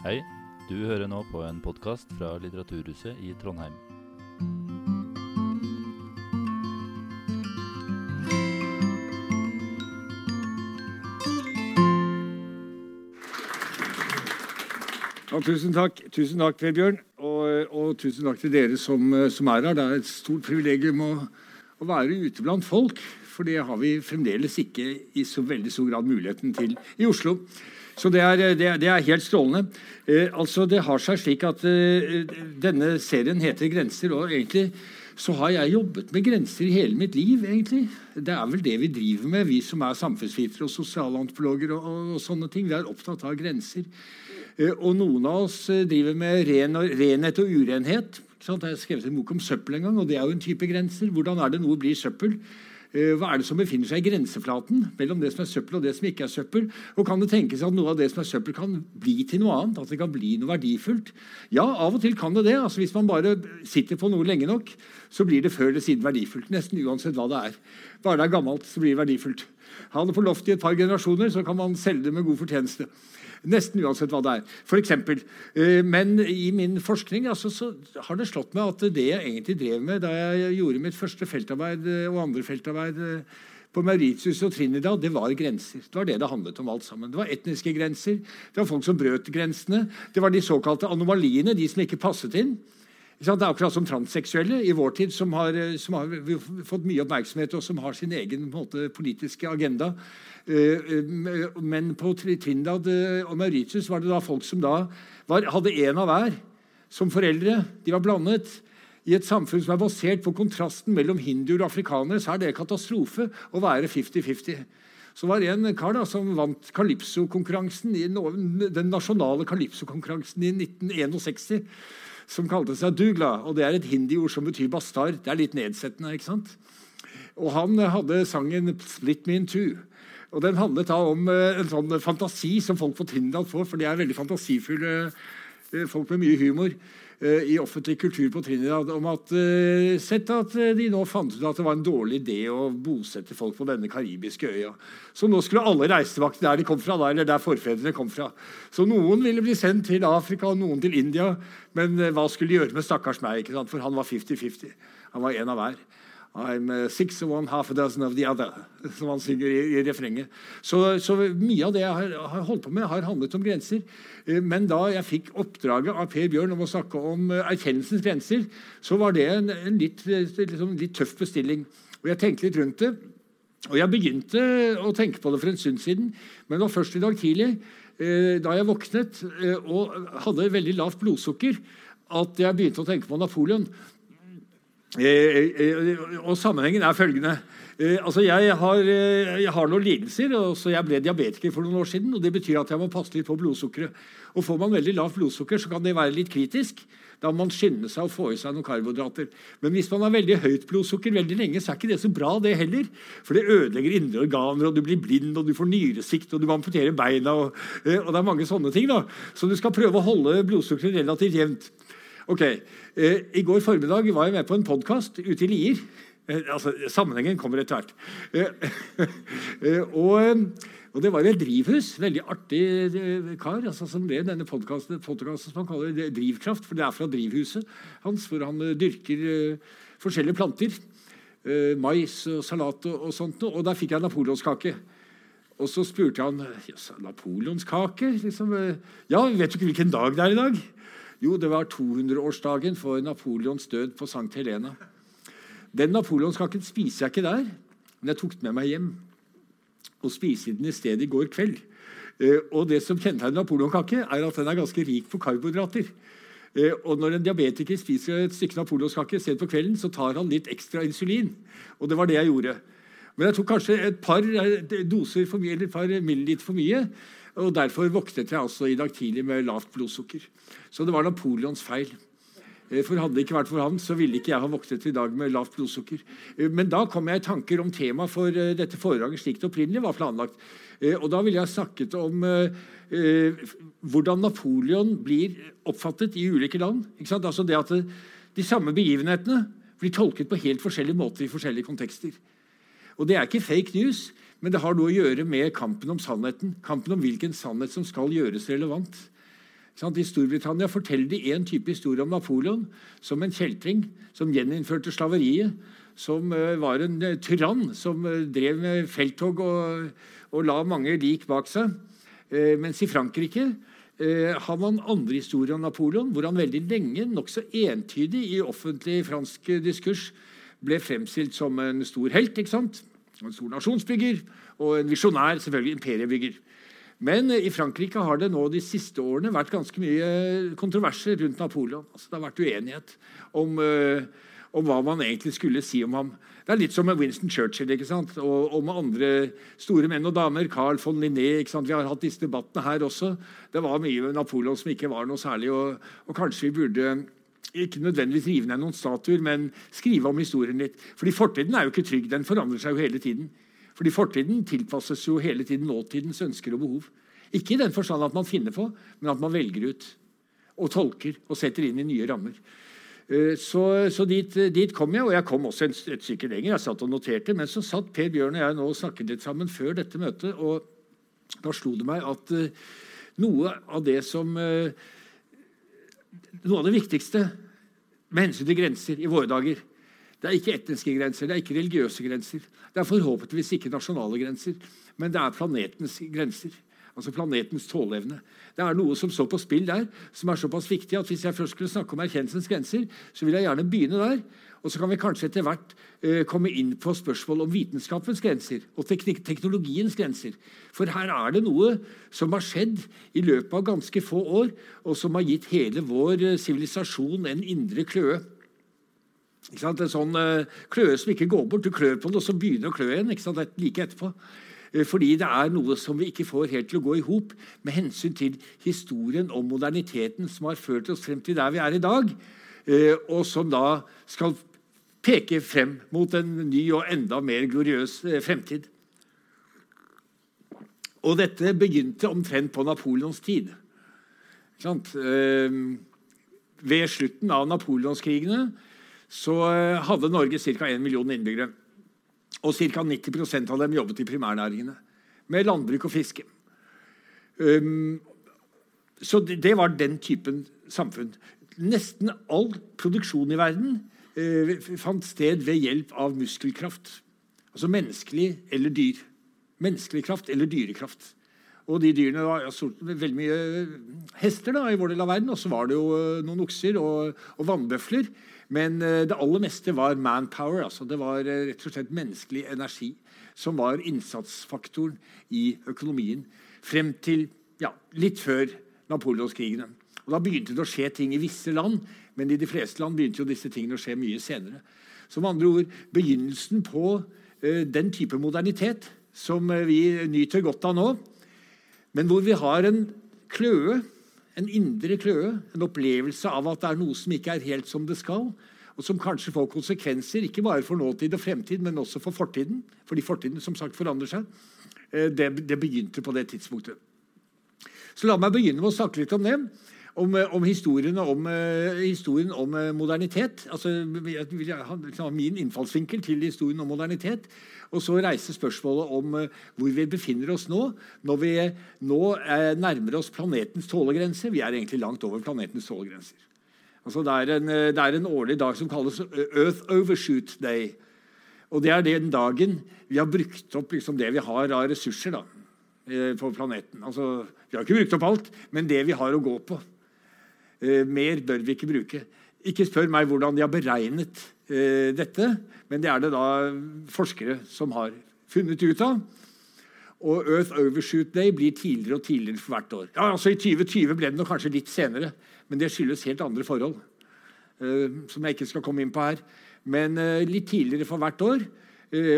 Hei, du hører nå på en podkast fra Litteraturhuset i Trondheim. Ja, tusen takk, tusen takk Vebjørn, Og, og tusen takk til dere som, som er her. Det er et stort privilegium å, å være ute blant folk. For det har vi fremdeles ikke i så veldig stor grad muligheten til i Oslo. Så det er, det er, det er helt strålende. Eh, altså Det har seg slik at eh, denne serien heter 'Grenser'. og egentlig så har jeg jobbet med grenser i hele mitt liv. egentlig. Det er vel det vi driver med, vi som er samfunnsvitere og sosialantropologer. Og, og, og, sånne ting. Vi er opptatt av grenser. Eh, og noen av oss eh, driver med ren og, renhet og urenhet. Jeg har skrevet en bok om søppel en gang, og det er jo en type grenser. Hvordan er det noe blir søppel? Eh, hva er det som befinner seg i grenseflaten mellom det som er søppel og det som ikke er søppel? Og kan det tenkes at noe av det som er søppel, kan bli til noe annet? At det kan bli noe verdifullt? Ja, av og til kan det det. Altså, hvis man bare sitter på noe lenge nok, så blir det før eller siden verdifullt. Nesten uansett hva det er. Bare det er gammelt, så blir det verdifullt. Ha det på loftet i et par generasjoner, så kan man selge det med god fortjeneste. Nesten uansett hva det er. For eksempel. Eh, men i min forskning altså, så har det slått meg at det jeg egentlig drev med da jeg gjorde mitt første feltarbeid eh, og andre feltarbeid eh, på Mauritius og Trinidad, det var grenser. Det var det det handlet om alt sammen. Det var etniske grenser, det var folk som brøt grensene. Det var de såkalte anomaliene, de som ikke passet inn. Det er akkurat som transseksuelle i vår tid, som har, som har fått mye oppmerksomhet, og som har sin egen måte, politiske agenda. Eh, eh, men på Trindad eh, og Mauritius var det da folk som da var, hadde én av hver som foreldre. De var blandet. I et samfunn som er basert på kontrasten mellom hinduer og afrikanere, så er det katastrofe å være 50-50. Så var det en kar da, som vant Calypso-konkurransen, den nasjonale Calypso-konkurransen i 1961 som kalte seg Dugla. og Det er et hindiord som betyr bastard. Det er litt nedsettende. ikke sant? Og Han hadde sangen 'Split Me In Two'. Og Den handlet da om eh, en sånn fantasi som folk på Tindal får, for de er veldig fantasifulle eh, folk med mye humor. Eh, i offentlig kultur på Trinidad om at sett at de nå fant ut at det var en dårlig idé å bosette folk på denne karibiske øya. Så nå skulle alle reise tilbake der de kom fra, eller der forfedrene kom fra. Så noen ville bli sendt til Afrika, og noen til India. Men hva skulle de gjøre med stakkars meg? For han var 50-50. Han var en av hver. I'm uh, six of one, half a dozen of the other, som han synger i, i refrenget. Så, så, mye av det jeg har, har, holdt på med, har handlet om grenser. Uh, men da jeg fikk oppdraget av Per Bjørn om å snakke om uh, erkjennelsens grenser, så var det en, en litt, liksom, litt, tøff bestilling. Og jeg tenkte litt rundt det. Og jeg begynte å tenke på det for en stund siden, men det var først i dag tidlig, da jeg våknet og hadde veldig lavt blodsukker, at jeg begynte å tenke på Napoleon. Eh, eh, eh, og Sammenhengen er følgende. Altså jeg, har, jeg har noen lidelser. så Jeg ble diabetiker for noen år siden. og Det betyr at jeg må passe litt på blodsukkeret. Og Får man veldig lavt blodsukker, så kan det være litt kritisk. Da må man skynde seg å få i seg noen karbohydrater. Men hvis man har veldig høyt blodsukker veldig lenge, så er ikke det så bra, det heller. For det ødelegger indre organer, og du blir blind, og du får nyresikt, og du må amputere beina. Og, og det er mange sånne ting. da. Så du skal prøve å holde blodsukkeret relativt jevnt. Ok, eh, I går formiddag var jeg med på en podkast ute i Lier. Eh, altså, Sammenhengen kommer etter hvert. Eh, og, og, Det var et drivhus. Veldig artig kar altså, som ble denne podkasten som han kaller Drivkraft. For det er fra drivhuset hans, hvor han dyrker forskjellige planter. mais og salat og, og sånt. Og der fikk jeg napoleonskake. Og så spurte han napoleonskake. Liksom, ja, vet du ikke hvilken dag det er i dag? Jo, det var 200-årsdagen for Napoleons død på Sankt Helena. Den napoleonskaken spiser jeg ikke der, men jeg tok den med meg hjem. Og spiste den i stedet i går kveld. Eh, og det som kjennetegner napoleonkake, er at den er ganske rik på karbohydrater. Eh, og når en diabetiker spiser et stykke napoleonskake sent på kvelden, så tar han litt ekstra insulin. Og det var det jeg gjorde. Men jeg tok kanskje et par eh, doser for mye, eller et par milliliter for mye. Og Derfor våknet jeg altså i dag tidlig med lavt blodsukker. Så det var Napoleons feil. Eh, for Hadde det ikke vært for ham, så ville ikke jeg ha våknet i dag med lavt blodsukker. Eh, men da kom jeg i tanker om temaet for eh, dette foredraget slik det opprinnelig var planlagt. Og Da ville jeg snakket om hvordan Napoleon blir oppfattet i ulike land. Altså det at De samme begivenhetene blir tolket på helt forskjellige måter i forskjellige kontekster. Og Det er ikke fake news, men det har noe å gjøre med kampen om sannheten. Kampen om hvilken sannhet som skal gjøres relevant. I Storbritannia forteller de én type historie om Napoleon som en kjeltring som gjeninnførte slaveriet. Som var en tyrann som drev med felttog og, og la mange lik bak seg. Mens i Frankrike har man andre historier om Napoleon, hvor han veldig lenge, nokså entydig i offentlig fransk diskurs, ble fremstilt som en stor helt. ikke sant? En stor nasjonsbygger og en visjonær, selvfølgelig imperiebygger. Men i Frankrike har det nå de siste årene vært ganske mye kontroverser rundt Napoleon. Altså, det har vært uenighet om, uh, om, hva man egentlig skulle si om ham. Det er litt som med Winston Churchill ikke sant? og, og med andre store menn og damer. Carl von Linné. ikke sant? Vi har hatt disse debattene her også. Det var mye med Napoleon som ikke var noe særlig. Og, og kanskje vi burde ikke nødvendigvis rive ned noen statuer, men skrive om historien litt. Fordi Fortiden er jo ikke trygg. Den forandrer seg jo hele tiden. Fordi Fortiden tilpasses jo hele tiden nåtidens ønsker og behov. Ikke i den forstand at man finner på, men at man velger ut og tolker og setter inn i nye rammer. Eh, så, så dit, dit, kom jeg, og jeg kom også et, stykke lenger. Jeg satt og noterte, Men så satt Per Bjørn og jeg nå og snakket litt sammen før dette møtet, og da slo det meg at uh, noe av det som uh, noe av det viktigste med hensyn til grenser i våre dager. Det er ikke etniske grenser, det er ikke religiøse grenser. Det er forhåpentligvis ikke nasjonale grenser, men det er planetens grenser. Altså planetens tåleevne. Det er noe som står på spill der, som er såpass viktig at hvis jeg først skulle snakke om erkjennelsens grenser, så vil jeg gjerne begynne der. Og så kan vi kanskje etter hvert eh, komme inn på spørsmål om vitenskapens grenser og teknologiens grenser. For her er det noe som har skjedd i løpet av ganske få år, og som har gitt hele vår eh, sivilisasjon en indre kløe. En sånn uh, kløe som ikke går bort. Du klør på det, og så begynner å klø igjen like etterpå. Uh, fordi det er noe som vi ikke får helt til å gå i hop med hensyn til historien om moderniteten som har ført oss frem til der vi er i dag, og som da skal peker frem mot en ny og enda mer gloriøs eh, fremtid. Og dette begynte omtrent på Napoleons tid. Eh, ved slutten av napoleonskrigene så eh, hadde Norge ca. 1 million innbyggere. Og ca. 90% av dem jobbet i primærnæringene, med landbruk og fiske. Så det var den typen samfunn. Nesten all produksjon i verden fant sted ved hjelp av muskelkraft. Altså menneskelig eller dyr. Menneskelig kraft eller dyrekraft. Og de dyrene var veldig mye hester da, i vår del av verden. Og så var det jo eh, noen okser og, og vannbøfler. Men det aller meste var manpower. Altså, det var rett og slett menneskelig energi som var innsatsfaktoren i økonomien frem til ja, litt før napoleonskrigene. Og Da begynte det å skje ting i visse land men i de fleste land begynte jo disse tingene å skje mye senere. Som andre ord, Begynnelsen på uh, den type modernitet som uh, vi nyter godt av nå, men hvor vi har en kløe, en indre kløe, en opplevelse av at det er noe som ikke er helt som det skal, og som kanskje får konsekvenser ikke bare for nåtid og fremtid, men også for fortiden. Fordi fortiden som sagt forandrer seg. Uh, det, det begynte på det tidspunktet. Så la meg begynne med å snakke litt om det om, eh, om historien, om, uh, historien om uh, modernitet. Altså, jeg vil ha liksom, min innfallsvinkel til historien om modernitet. Og så reise spørsmålet om hvor vi befinner oss nå, når vi nå nærmer oss planetens tålegrense. Vi er egentlig langt over planetens tålegrenser. Altså, det, er en, det er en årlig dag som kalles Earth Overshoot Day. Og det er den dagen vi har brukt opp liksom, det vi har av ressurser da, på planeten. Altså, vi har ikke brukt opp alt, men det vi har å gå på. Eh, mer bør vi ikke bruke. Ikke spør meg hvordan de har beregnet eh, dette, men det er det da forskere som har funnet ut av. Og Earth Overshoot Day blir tidligere og tidligere for hvert år. Ja, altså I 2020 ble det kanskje litt senere, men det skyldes helt andre forhold. Uh, som jeg ikke skal komme inn på her. Men litt tidligere for hvert år.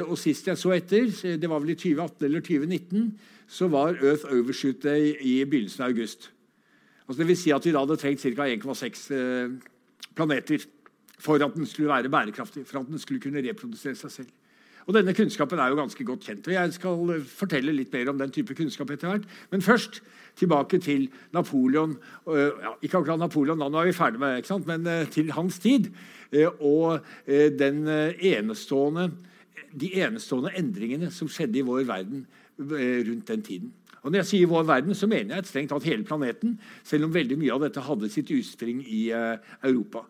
Og sist jeg så etter, det var vel i 2018 eller 2019, så var Earth Overshoot Day i begynnelsen av august. Altså det vil si at vi da hadde trengt ca. 1,6 eh, planeter for at den skulle være bærekraftig, for at den skulle kunne reprodusere seg selv. Og Denne kunnskapen er jo ganske godt kjent. og Jeg skal eh, fortelle litt mer om den type kunnskap etter hvert. Men først tilbake til Napoleon. Ja, ikke akkurat Napoleon, da nå er vi ferdig med sant? men eh, til hans tid. Og den enestående, de enestående endringene som skjedde i vår verden rundt den tiden. Og Når jeg sier vår verden, så mener jeg strengt tatt hele planeten, selv om veldig mye av dette hadde sitt utspring i uh, Europa.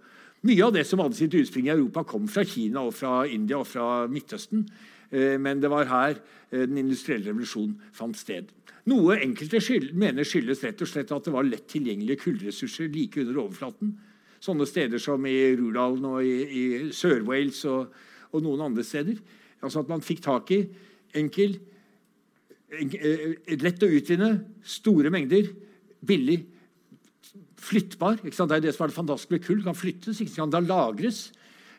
Mye av det som hadde sitt utspring i Europa, kom fra Kina og fra India og fra Midtøsten. Uh, men det var her uh, den industrielle revolusjonen fant sted. Noe enkelte skyld, mener skyldes rett og slett at det var lett tilgjengelige kullressurser like under overflaten. Sånne steder som i Rudalen og i, i Sør-Wales og, og, noen andre steder. Altså at man fikk tak i enkel lett å utvinne, store mengder, billig, flyttbar. Det er det som er det fantastiske med kull. kan flyttes, ikke kan da lagres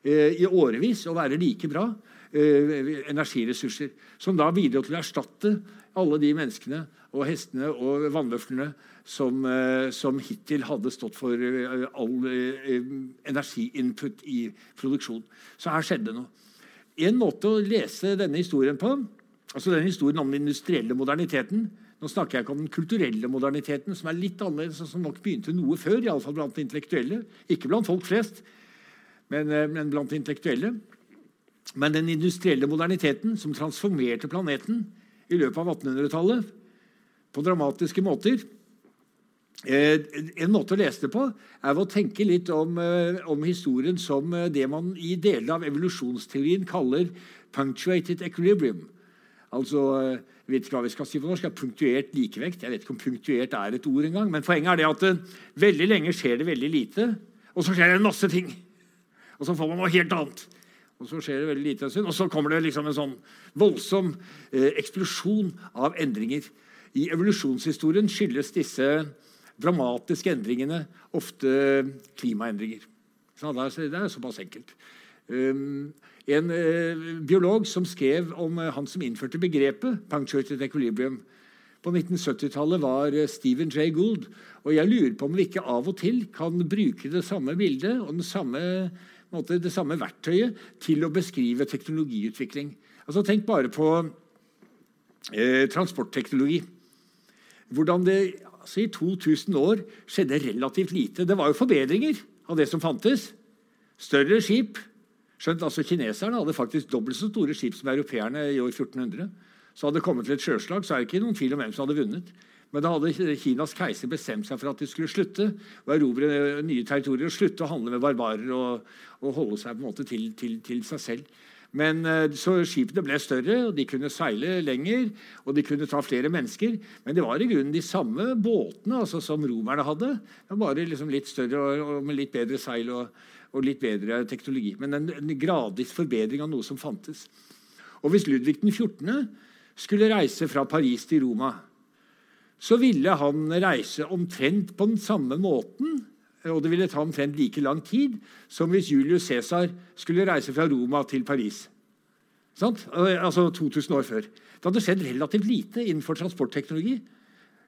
eh, i årevis og være like bra eh, energiressurser. Som da bidro til å erstatte alle de menneskene og hestene og vannløflene som, eh, som hittil hadde stått for eh, all eh, energiinput i produksjon. Så her skjedde noe. En måte å lese denne historien på Altså den Historien om den industrielle moderniteten nå snakker jeg ikke om den kulturelle moderniteten, som er litt annerledes, og som nok begynte noe før, i alle fall blant intellektuelle. Ikke blant folk flest, men, eh, men blant intellektuelle. Men den industrielle moderniteten som transformerte planeten i løpet av 1800-tallet på dramatiske måter eh, En måte å lese det på er å tenke litt om, eh, om historien som det man i deler av evolusjonsteorien kaller punctuated equilibrium. Altså, jeg vet ikke hva vi skal si på norsk, er Punktuert likevekt. Jeg vet ikke om punktuert er et ord engang. Men poenget er det at uh, veldig lenge skjer det veldig lite, og så skjer det en masse ting. Og så får man noe helt annet. Og så skjer det veldig lite en stund, og så kommer det liksom en sånn voldsom uh, eksplosjon av endringer. I evolusjonshistorien skyldes disse dramatiske endringene ofte klimaendringer. Så det er såpass enkelt. Um, en eh, biolog som skrev om eh, han som innførte begrepet 'punctuated equilibrium'. På 1970-tallet var eh, Stephen J. Gould. Og jeg lurer på om vi ikke av og til kan bruke det samme bildet og samme, måte, det samme verktøyet til å beskrive teknologiutvikling. Altså, tenk bare på eh, transportteknologi. Hvordan det altså, i 2000 år skjedde relativt lite. Det var jo forbedringer av det som fantes. Større skip, Skjønt altså Kineserne hadde faktisk dobbelt så store skip som europeerne i år 1400. Så hadde det kommet til et sjøslag, så er det ikke noen tvil om hvem som hadde vunnet. Men da hadde Kinas keiser bestemt seg for at de skulle slutte å erobre nye territorier og slutte å handle med barbarer og, og holde seg på en måte til, til, til seg selv. Men eh, så Skipene ble større, og de kunne seile lenger og de kunne ta flere mennesker. Men det var i grunnen de samme båtene altså, som romerne hadde. Bare liksom litt større og, med litt bedre seil. og og litt bedre teknologi. Men en, en gradvis forbedring av noe som fantes. Og Hvis Ludvig den 14. skulle reise fra Paris til Roma, så ville han reise omtrent på den samme måten og det ville ta omtrent like lang tid som hvis Julius Cæsar skulle reise fra Roma til Paris. Sant? Altså 2000 år før. Det hadde skjedd relativt lite innenfor transportteknologi.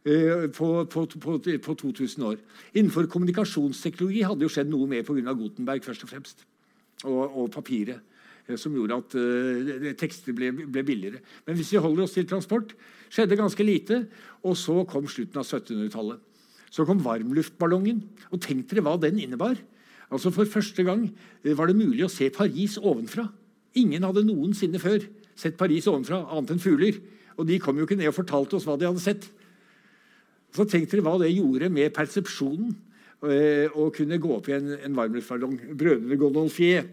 Eh, på, på, på, på, 2000 år. Innenfor kommunikasjonsteknologi hadde jo skjedd noe mer pga. Gutenberg først og fremst. Og, og papiret, eh, som gjorde at uh, tekster ble, ble, billigere. Men hvis vi holder oss til transport, skjedde ganske lite. Og så kom slutten av 1700-tallet. Så kom varmluftballongen. Og tenk dere hva den innebar. Altså For første gang var det mulig å se Paris ovenfra. Ingen hadde noensinne før sett Paris ovenfra, annet enn fugler. Og de kom jo ikke ned og fortalte oss hva de hadde sett. Så tenk dere hva det gjorde med persepsjonen eh, å kunne gå opp i en, en varmluftballong. Brødrene Gondolfier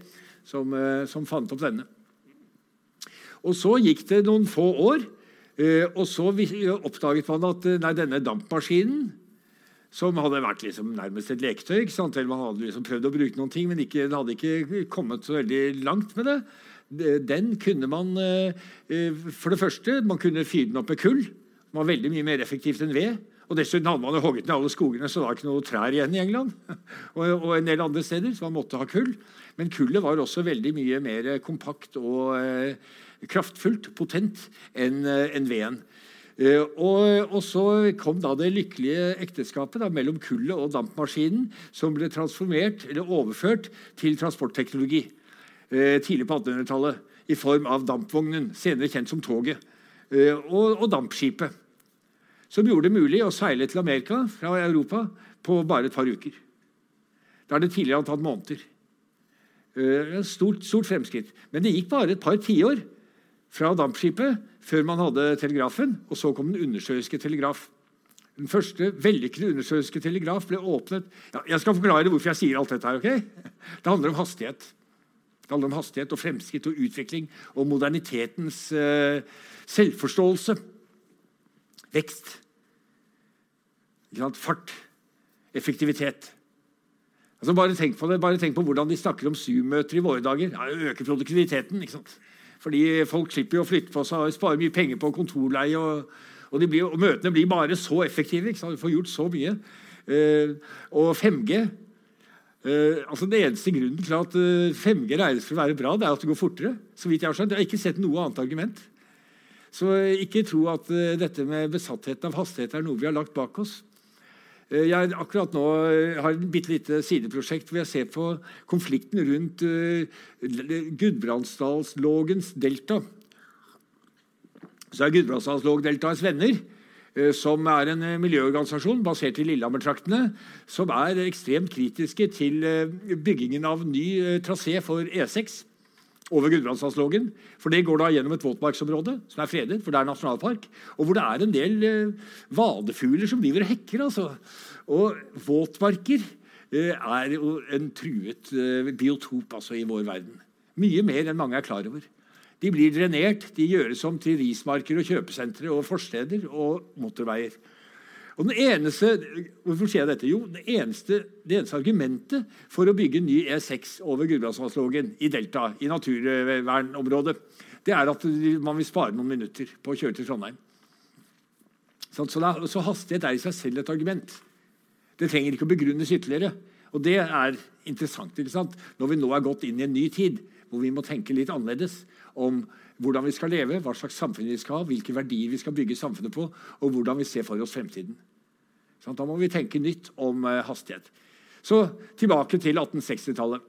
som, eh, som, fant opp denne. Og Så gikk det noen få år, eh, og så oppdaget man at nei, denne dampmaskinen som hadde vært liksom nærmest et leketøy. ikke sant? Eller Man hadde liksom prøvd å bruke noen ting, men ikke, den hadde ikke kommet så veldig langt med det. Den kunne man For det første, man kunne fyre den opp med kull. Den var veldig mye mer effektivt enn ved. Og Dessuten hadde man jo hogget ned alle skogene, så det var ikke noe trær igjen i England. og, og, en del andre steder, så man måtte ha kull. Men kullet var også veldig mye mer kompakt og eh, kraftfullt, potent, enn eh, en veden. Eh, og, og, så kom da det lykkelige ekteskapet da, mellom kullet og dampmaskinen, som ble transformert, eller overført til transportteknologi eh, tidlig på 1800-tallet i form av dampvognen, senere kjent som toget, eh, og, og dampskipet som gjorde det mulig å seile til Amerika fra Europa på bare et par uker. Da har det tidligere tatt måneder. Eh, stort, stort fremskritt. Men det gikk bare et par tiår fra dampskipet før man hadde telegrafen. Og så kom den undersjøiske telegraf. Den første vellykkede undersjøiske telegraf ble åpnet ja, Jeg skal forklare hvorfor jeg sier alt dette. her, ok? Det handler om hastighet. Det handler om hastighet og fremskritt og utvikling og modernitetens uh, selvforståelse. Vekst. Fart. Effektivitet. Altså bare, tenk på det, bare tenk på hvordan de snakker om Zoom-møter i våre dager. Ja, øker produktiviteten. ikke sant? Fordi folk slipper jo å flytte på seg og sparer mye penger på kontorleie. Og, og, blir, og møtene blir bare så effektive. Du får gjort så mye. Uh, og 5G uh, eh, altså Den eneste grunnen til at uh, eh, 5G regnes for å være bra, det er at det går fortere. så vidt Jeg har skjønt. Jeg har ikke sett noe annet argument. Så ikke tro at dette med besattheten av hastighet er noe vi har lagt bak oss. Eh, jeg akkurat nå eh, har et bitte lite sideprosjekt hvor jeg ser på konflikten rundt uh, Gudbrandsdalslågens delta. Så er Gudbrandsdalslågdeltaets venner, som er en miljøorganisasjon basert i Lillehammer-traktene, som er ekstremt kritiske til byggingen av ny trasé for E6 over Gudbrandsdalslågen. For det går da gjennom et våtmarksområde som er fredet, for det er nasjonalpark. Og hvor det er en del eh, vadefugler som driver og hekker. altså. Og våtmarker eh, er jo en truet eh, biotop altså, i vår verden. Mye mer enn mange er klar over. De blir drenert, de gjøres om til rismarker og kjøpesentre og forsteder og motorveier. Og den eneste, Hvorfor sier jeg dette? Jo, det eneste, det eneste argumentet for å bygge ny E6 over Gudbrandsdalslågen i Delta, i naturvernområdet, det er at man vil spare noen minutter på å kjøre til Trondheim. Så, da, så hastighet er i seg selv et argument. Det trenger ikke å begrunnes ytterligere. Og det er interessant ikke sant? når vi nå er gått inn i en ny tid, hvor vi må tenke litt annerledes om hvordan vi skal leve, hva slags samfunn vi skal ha, hvilke verdier vi skal bygge samfunnet på, og hvordan vi ser for oss fremtiden. Da må vi tenke nytt om eh, hastighet. Så tilbake til 1860-tallet.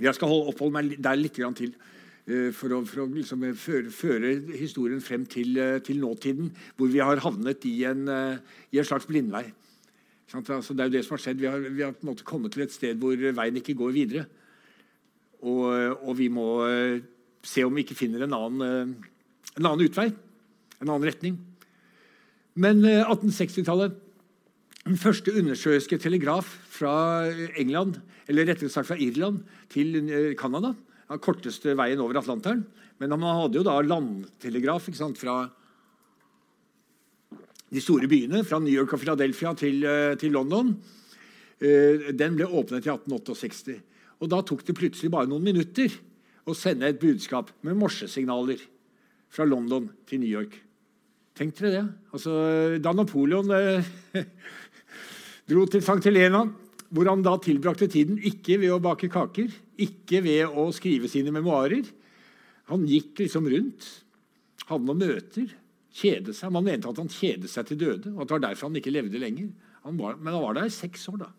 Jeg skal oppholde meg der litt til eh, for å, for å liksom eh, føre, føre, historien frem til, til, nåtiden, hvor vi har havnet i en, i en slags blindvei. Altså, det er jo det som har skjedd. Vi har, vi har kommet til et sted hvor veien ikke går videre. Og, og vi må se om vi ikke finner en annen, eh, en annen utvei. En annen retning. Men 1860-tallet eh, Den første undersjøiske telegraf fra England, eller rettere sagt fra Irland til eh, Canada. Den korteste veien over Atlanteren. Men man hadde jo da landtelegraf sant, fra de store byene, fra New York og Philadelphia til, til London. Den ble åpnet i 1868. Og da tok det plutselig bare noen minutter å sende et budskap med morsesignaler fra London til New York. Tenk dere det. Altså, da Napoleon eh, dro til St. Helena, hvor han da tilbrakte tiden ikke ved å bake kaker, ikke ved å skrive sine memoarer Han gikk liksom rundt, hadde noen møter, kjede seg. Man mente at han kjedet seg til døde, og at det var derfor han ikke levde lenger. Han var, men han var der i seks år. da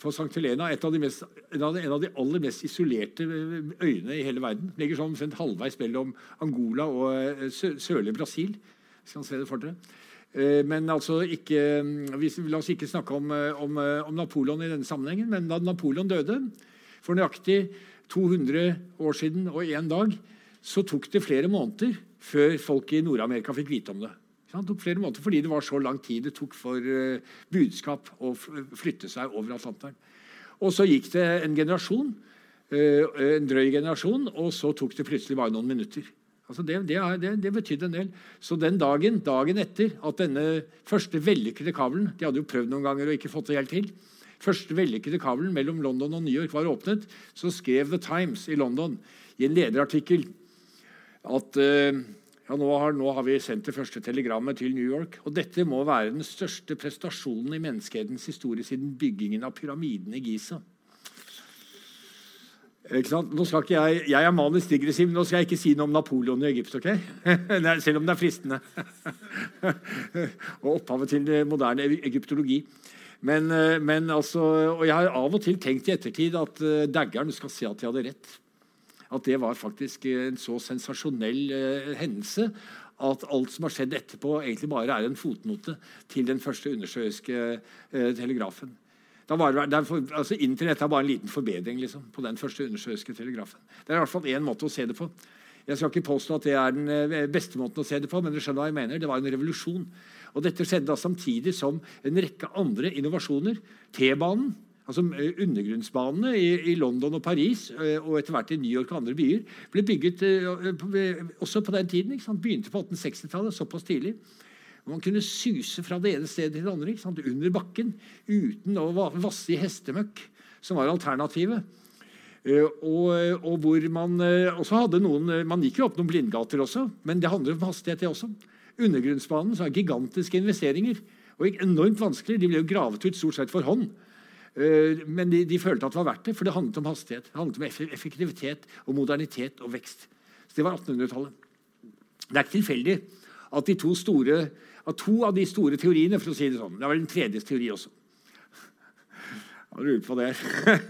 for St. Helena et av mest, en, av de, en, av de, aller mest isolerte øyene i hele verden. Ligger sånn omtrent halvveis mellom Angola og eh, sø, sørlige Brasil. Skal se det for dere. Eh, men altså ikke, La oss ikke snakke om, eh, om, om, Napoleon i denne sammenhengen. Men da Napoleon døde for nøyaktig 200 år siden og én dag, så tok det flere måneder før folk i Nord-Amerika fikk vite om det. Tok flere måneder fordi det var så lang tid det tok for uh, budskap å flytte seg over Atlanteren. Og så gikk det en generasjon, uh, en drøy generasjon, og så tok det plutselig bare noen minutter. Altså det, det, det, det, betydde en del. Så den dagen, dagen etter at denne første vellykkede kabelen De hadde jo prøvd noen ganger og ikke fått det helt til. første vellykkede kabelen mellom London og New York var åpnet, så skrev The Times i London i en lederartikkel at uh, ja, nå har, nå har, vi sendt det første telegrammet til New York. Og dette må være den største prestasjonen i menneskehetens historie siden byggingen av pyramiden i Giza. Nå skal ikke jeg, jeg er manisk digressiv, nå skal jeg ikke si noe om Napoleon i Egypt. ok? Selv om det er fristende. og opphavet til moderne egyptologi. Men, eh, men altså, og jeg har av og til tenkt i ettertid at uh, daggeren skal se at de hadde rett at det var faktisk en så sensasjonell eh, hendelse at alt som har skjedd etterpå, egentlig bare er en fotnote til den første undersjøiske eh, telegrafen. Var, derfor, altså Internett er bare en liten forbedring liksom, på den første undersjøiske telegrafen. Det er i hvert fall én måte å se det på. Jeg skal ikke påstå at det er den eh, beste måten å se det på, men du skjønner hva jeg mener. Det var en revolusjon. Og dette skjedde da samtidig som en rekke andre innovasjoner. T-banen, altså eh, undergrunnsbanene i, i, London og Paris eh, og etter hvert i New York og andre byer, ble bygget også på den tiden. Begynte på 1860-tallet, såpass tidlig. Man kunne suse fra det ene stedet til det andre under bakken uten å vasse i hestemøkk, som var alternativet. Eh, og, og, hvor man eh, også hadde noen eh, Man gikk jo opp noen blindgater også, men det handler om hastighet, det også. Undergrunnsbanen så har gigantiske investeringer. Og enormt vanskelig. De ble jo gravet ut stort sett for hånd. Men de, de, følte at det var verdt det, for det handlet om hastighet. Det handlet om effektivitet og modernitet og vekst. Så Det var 1800-tallet. Det er ikke tilfeldig at de to store av to av de store teoriene for å si Det sånn, det var en tredje teori også. Jeg lurer på det.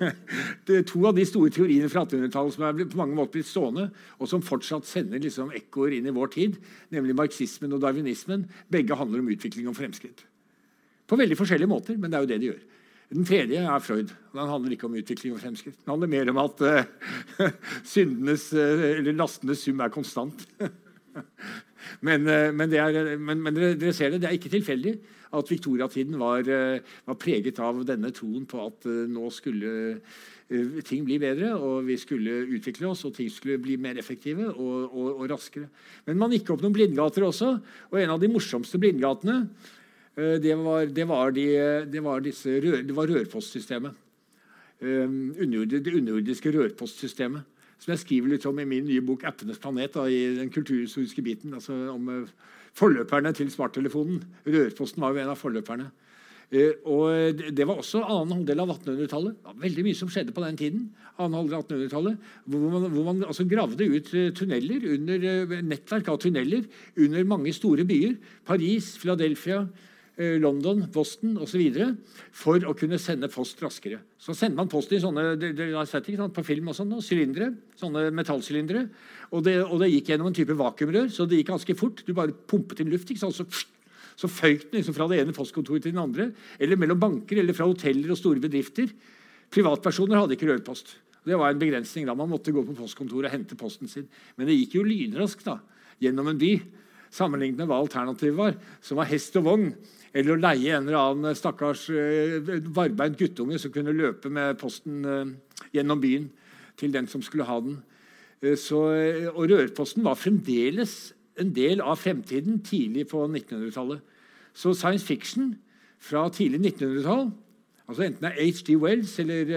det er to av de store teoriene fra 1800-tallet som er på mange måter blitt stående, og som fortsatt sender liksom ekkoer inn i vår tid, nemlig marxismen og darwinismen. Begge handler om utvikling og fremskritt. På veldig forskjellige måter, men det er jo det de gjør. Den tredje er Freud. Den handler ikke om utvikling og fremskritt. Den handler mer om at uh, syndenes, uh, eller lastenes sum er konstant. Men, eh, men, er, men, men dere, dere, ser det, det er ikke tilfeldig at viktoriatiden var, eh, var preget av denne troen på at eh, nå skulle ting bli bedre, og vi skulle utvikle oss, og ting skulle bli mer effektive og, og, og raskere. Men man gikk opp noen blindgater også, og en av de morsomste blindgatene det var, det var, de, det var, disse, det var rørpostsystemet. Det underjordiske rørpostsystemet som jeg skriver litt om i min nye bok 'Appenes planet', da, i den kulturhistoriske biten. altså om uh, forløperne til smarttelefonen. Rørposten var jo en av forløperne. Uh, og Det var også annen halvdel av 1800-tallet. Veldig mye som skjedde på den tiden. annen halvdel av 1800-tallet, Hvor man, hvor man altså gravde ut tunneler under, nettverk av tunneler under mange store byer. Paris, Philadelphia, Eh, London, Boston osv. for å kunne sende post raskere. Så sender man post i sånne dere har sett ikke sant, på film og sånn, sylindere, sånne metallsylindere. Og, og, det gikk gjennom en type vakuumrør, så det gikk ganske fort. Du bare pumpet inn luft. ikke sant, så, så føyk den liksom fra det ene postkontoret til den andre. Eller mellom banker eller fra hoteller og store bedrifter. Privatpersoner hadde ikke rørpost. Det var en begrensning. da, Man måtte gå på postkontoret og hente posten sin. Men det gikk jo lynraskt da, gjennom en by sammenlignet med hva alternativet var, som var hest og vogn. Eller å leie en eller annen stakkars uh, varbeint guttunge som kunne løpe med posten uh, gjennom byen til den som skulle ha den. Så, og rørposten var fremdeles en del av fremtiden tidlig på 1900-tallet. Så science fiction fra tidlig 1900-tall, altså enten det er H.G. Wells eller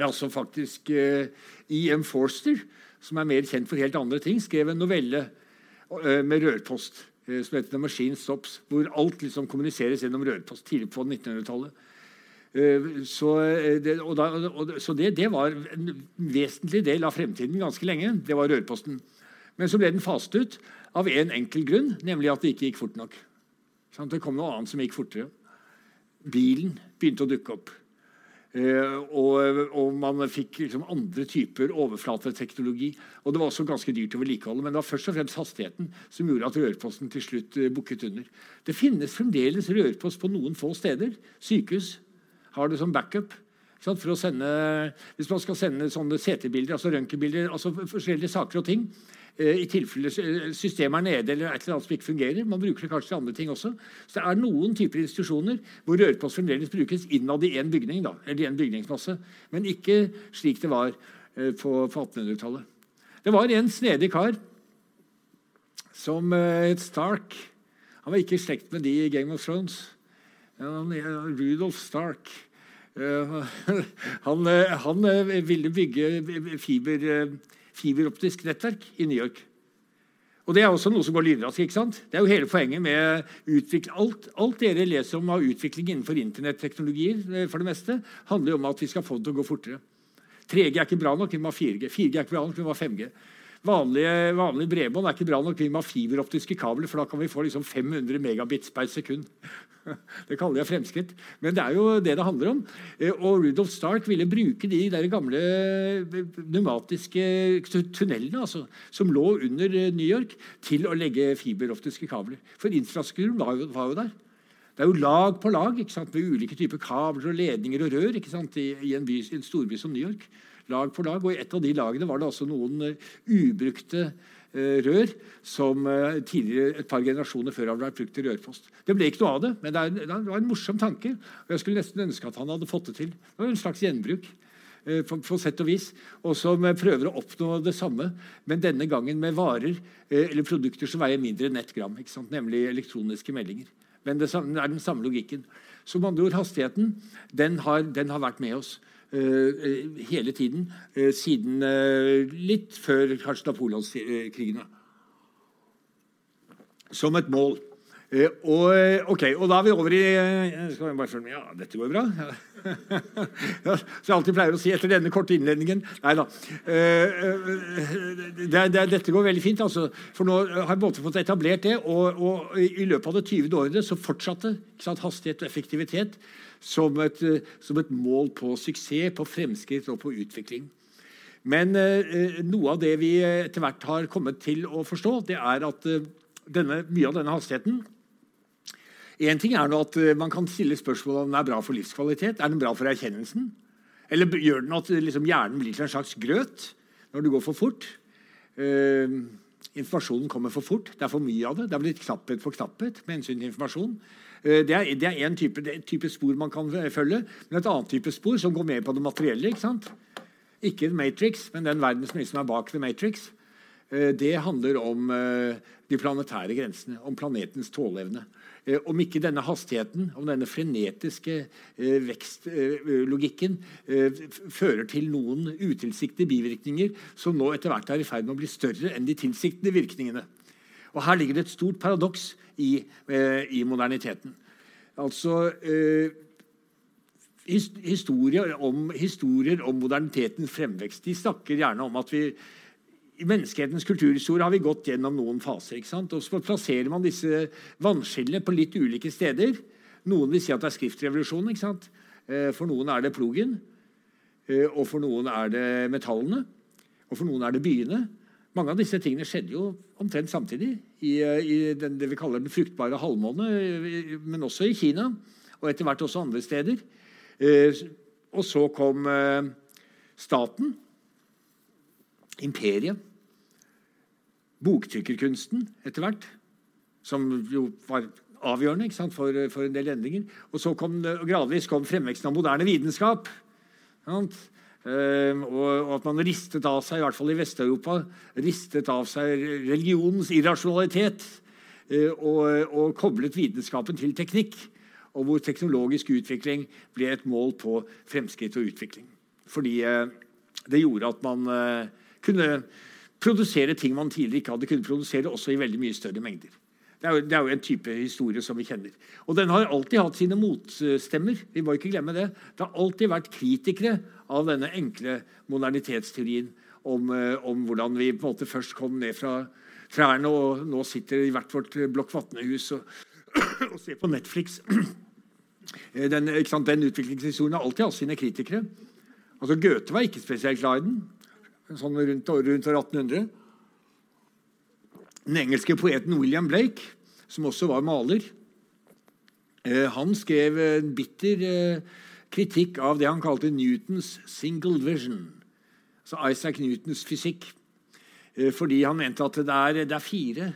altså faktisk E.M. Forster, som er mer kjent for helt andre ting, skrev en novelle med rørpost. Eh, som heter The Machine Stops, hvor alt liksom kommuniseres gjennom rørpost tidlig på 1900-tallet. Eh, så, eh, det, da, så det, det, var en vesentlig del av fremtiden ganske lenge. Det var rørposten. Men så ble den faset ut av en enkel grunn, nemlig at det ikke gikk fort nok. Det kom noe annet som gikk fortere. Bilen begynte å dukke opp. Eh, og, og, man fikk liksom andre typer overflateteknologi. Og det var også ganske dyrt å vedlikeholde, men det var først og fremst hastigheten som gjorde at rørposten til slutt uh, bukket under. Det finnes fremdeles rørpost på noen få steder. Sykehus har det som backup. For å sende, hvis man skal sende sånne CT-bilder, altså røntgenbilder, altså forskjellige saker og ting, Eh, i tilfelle systemet er nede eller et eller annet som ikke fungerer. Man bruker det kanskje til andre ting også. Så det er noen typer institusjoner hvor rørpost fremdeles brukes innad i én bygning, da, eller i en bygningsmasse, men ikke slik det var eh, på, på 1800-tallet. Det var en snedig kar som eh, het Stark. Han var ikke i slekt med de i Game of Thrones. Rudolf Stark. Han, han ville bygge fiber fiberoptisk nettverk i New York. Og Det er også noe som går lynraskt. ikke sant? Det er jo hele poenget med utvikling. Alt, alt, dere leser om av utvikling innenfor internetteknologier, eh, for det meste, handler om at vi skal få det til å gå fortere. 3G er ikke bra nok, vi må ha 4G. 4G er ikke bra nok, vi må ha 5G. Vanlige, vanlige bredbånd er ikke bra nok. Vi må ha fiberoptiske kabler, for da kan vi få liksom 500 megabits per sekund. Det kaller jeg fremskritt. Men det er jo det det handler om. Eh, og Rudolf Stark ville bruke de der gamle eh, pneumatiske tunnelene altså, som lå under eh, New York, til å legge fiberoptiske kabler. For infrastrukturen var jo, var jo der. Det er jo lag på lag med ulike typer kabler og ledninger og rør i, i en, by, en storby som New York. Lag for lag. Og i et av de lagene var det altså noen uh, ubrukte uh, rør som uh, tidligere, et par generasjoner før hadde vært brukt til rørpost. Det ble ikke noe av det, men det, er, det var en morsom tanke. og Jeg skulle nesten ønske at han hadde fått det til. Det var en slags gjenbruk. På, på, sett og vis, og som prøver å oppnå det samme, men denne gangen med varer eller produkter som veier mindre enn ett gram. Nemlig elektroniske meldinger. Men det er den samme logikken. Så med andre ord, hastigheten den har, den har vært med oss hele tiden. Uh, siden uh, litt før kanskje napoleonskrigene. Som et mål. Og, okay, og, da er vi over i skal jeg bare følge med? Ja, dette går bra. så jeg alltid pleier å si etter denne korte innledningen Nei da. Det, det, dette går veldig fint. Altså, for nå har jeg fått etablert det. Og, og, i løpet av det 20. året så fortsatte sant, hastighet og effektivitet som et, som et, mål på suksess, på fremskritt og på utvikling. Men noe av det vi etter hvert har kommet til å forstå, det er at denne, mye av denne hastigheten en ting er at eh, Man kan stille spørsmål om den er bra for livskvalitet. Er den bra for erkjennelsen? Eller gjør den at liksom, hjernen blir til en slags grøt når det går for fort? Eh, informasjonen kommer for fort. Det er for mye av det. Det er blitt knapphet for knapphet med hensyn til informasjon. Uh, det er, en type, type, spor man kan følge. Men et annet type spor som går mer på det materielle. Ikke sant? Ikke Matrix, men den verden som er bak The Matrix. Uh, det handler om de planetære grensene, om planetens tåleevne. Eh, om ikke denne hastigheten, om denne frenetiske eh, vekstlogikken eh, fører til noen utilsiktede bivirkninger som nå etter hvert er i ferd med å bli større enn de tilsiktede virkningene. Og Her ligger det et stort paradoks i, i moderniteten. Altså historier om, historier om modernitetens fremvekst de snakker gjerne om at vi i menneskehetens kulturhistorie har vi gått gjennom noen faser. ikke sant? Og så plasserer man disse vannskillene på litt ulike steder. Noen vil si at det er skriftrevolusjonen. ikke sant? Eh, for noen er det plogen. Eh, og for noen er det metallene. Og for noen er det byene. Mange av disse tingene skjedde jo omtrent samtidig i, eh, i den, det vi kaller den fruktbare halvmåne, men også i Kina. Og etter hvert også andre steder. Og så kom staten imperiet. Boktrykkerkunsten etter hvert, som jo var avgjørende sant, for, for, en del endringer. Og så kom gradvis kom fremveksten av moderne vitenskap. Uh, og, og, at man ristet av seg, i hvert fall i Vest-Europa, ristet av seg religionens irrasjonalitet. Uh, og, og, koblet vitenskapen til teknikk. Og hvor teknologisk utvikling ble et mål på fremskritt og utvikling. Fordi uh, det gjorde at man kunne produsere ting man tidligere ikke hadde kunnet produsere, også i veldig mye større mengder. Det er, jo, det er, jo, en type historie som vi kjenner. Og den har alltid hatt sine motstemmer. Vi må ikke glemme Det Det har alltid vært kritikere av denne enkle modernitetsteorien om, eh, om hvordan vi på en måte først kom ned fra trærne og nå sitter i hvert vårt Blokk Vatne-hus og, og, ser på Netflix. Eh, den, den utviklingshistorien har alltid hatt sine kritikere. Altså Goethe var ikke spesielt glad i den sånn rundt, rundt 1800. Den engelske poeten William Blake, som også var maler, eh, han skrev en bitter eh, kritikk av det han kalte Newtons single vision. Altså Isaac Newtons fysikk. Eh, fordi han mente at det er, det er, fire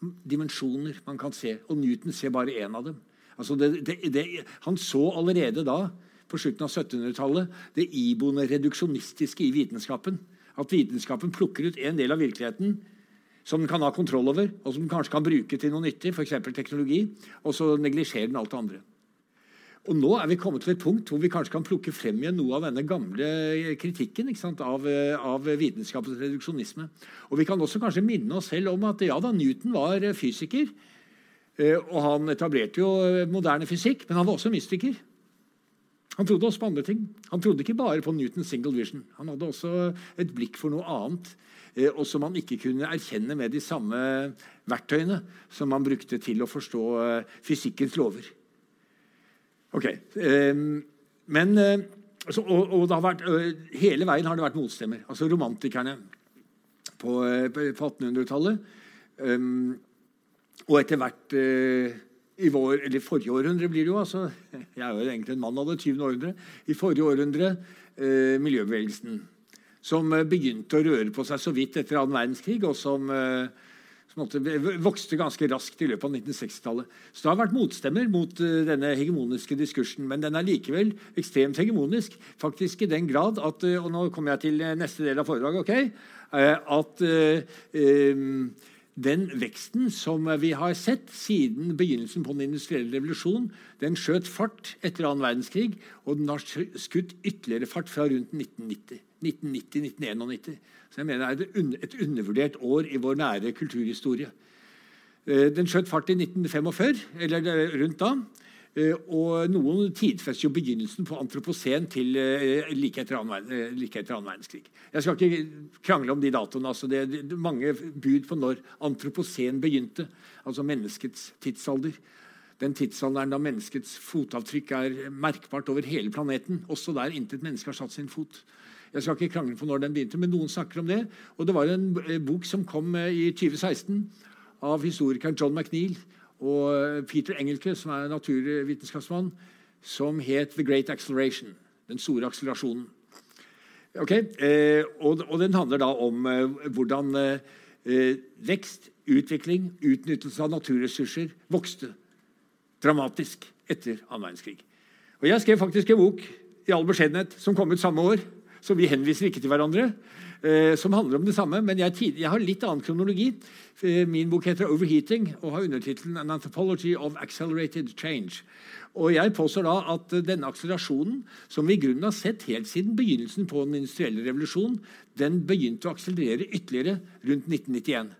dimensjoner man kan se, og Newton ser bare én av dem. Altså det, det, han så allerede da, på slutten av 1700-tallet, det iboende reduksjonistiske i vitenskapen. At vitenskapen plukker ut en del av virkeligheten som den kan ha kontroll over, og som den kanskje kan bruke til noe nyttig, f.eks. teknologi, og så neglisjerer den alt det andre. Og Nå er vi kommet til et punkt hvor vi kanskje kan plukke frem igjen noe av denne gamle kritikken sant, av, av, vitenskapens reduksjonisme. Og Vi kan også kanskje minne oss selv om at ja da, Newton var fysiker. Eh, og Han etablerte jo moderne fysikk, men han var også mystiker. Han trodde også på andre ting. Han trodde ikke bare på Newtons single vision. Han hadde også et blikk for noe annet, eh, og som han ikke kunne erkjenne med de samme verktøyene som han brukte til å forstå eh, fysikkens lover. Ok, ehm, men eh, og, og vært, Hele veien har det vært motstemmer. Altså Romantikerne på, på 1800-tallet. Ehm, og etter hvert i vår, eller forrige århundre blir det jo. altså, Jeg er jo egentlig en mann av det 20. århundre. I forrige århundre eh, miljøbevegelsen. som begynte å røre på seg så vidt etter annen verdenskrig, og som, som vokste ganske raskt i løpet av 1960-tallet. Så det har vært motstemmer mot denne hegemoniske diskursen, men den er likevel ekstremt hegemonisk. Faktisk i den grad at Og nå kommer jeg til neste del av foredraget. OK? at den veksten som vi har sett siden begynnelsen på den industrielle revolusjon, den skjøt fart etter annen verdenskrig, og den har skutt ytterligere fart fra rundt 1990. 1990-1991. Så jeg mener det er et undervurdert år i vår nære kulturhistorie. Eh, den skjøt fart i 1945, eller rundt da. Eh, og noen tidfester jo begynnelsen på antroposen til eh, like etter annen, eh, like etter annen verdenskrig. Jeg skal ikke krangle om de datoene. Altså det, er mange bud på når antroposen begynte. Altså menneskets tidsalder. Den tidsalderen da menneskets fotavtrykk er merkbart over hele planeten. Også der intet menneske har satt sin fot. Jeg skal ikke krangle på når den begynte, men noen snakker om det. Og det var en bok som kom i 2016 av historikeren John McNeil og Peter Engelke, som er naturvitenskapsmann, som het 'The Great Acceleration'. Den store akselerasjonen. Okay? Eh, og, den handler da om eh, hvordan eh, vekst, utvikling, utnyttelse av naturressurser vokste dramatisk etter annen verdenskrig. Og Jeg skrev faktisk en bok i all beskjedenhet som kom ut samme år, så vi henviser ikke til hverandre. Eh, som handler om det samme, men jeg, jeg, har litt annen kronologi. Eh, min bok heter 'Overheating' og har undertittelen 'An Anthropology of Accelerated Change'. Og Jeg påstår da at denne akselerasjonen, som vi i grunnen har sett helt siden begynnelsen på den industrielle revolusjonen, den begynte å akselerere ytterligere rundt 1991.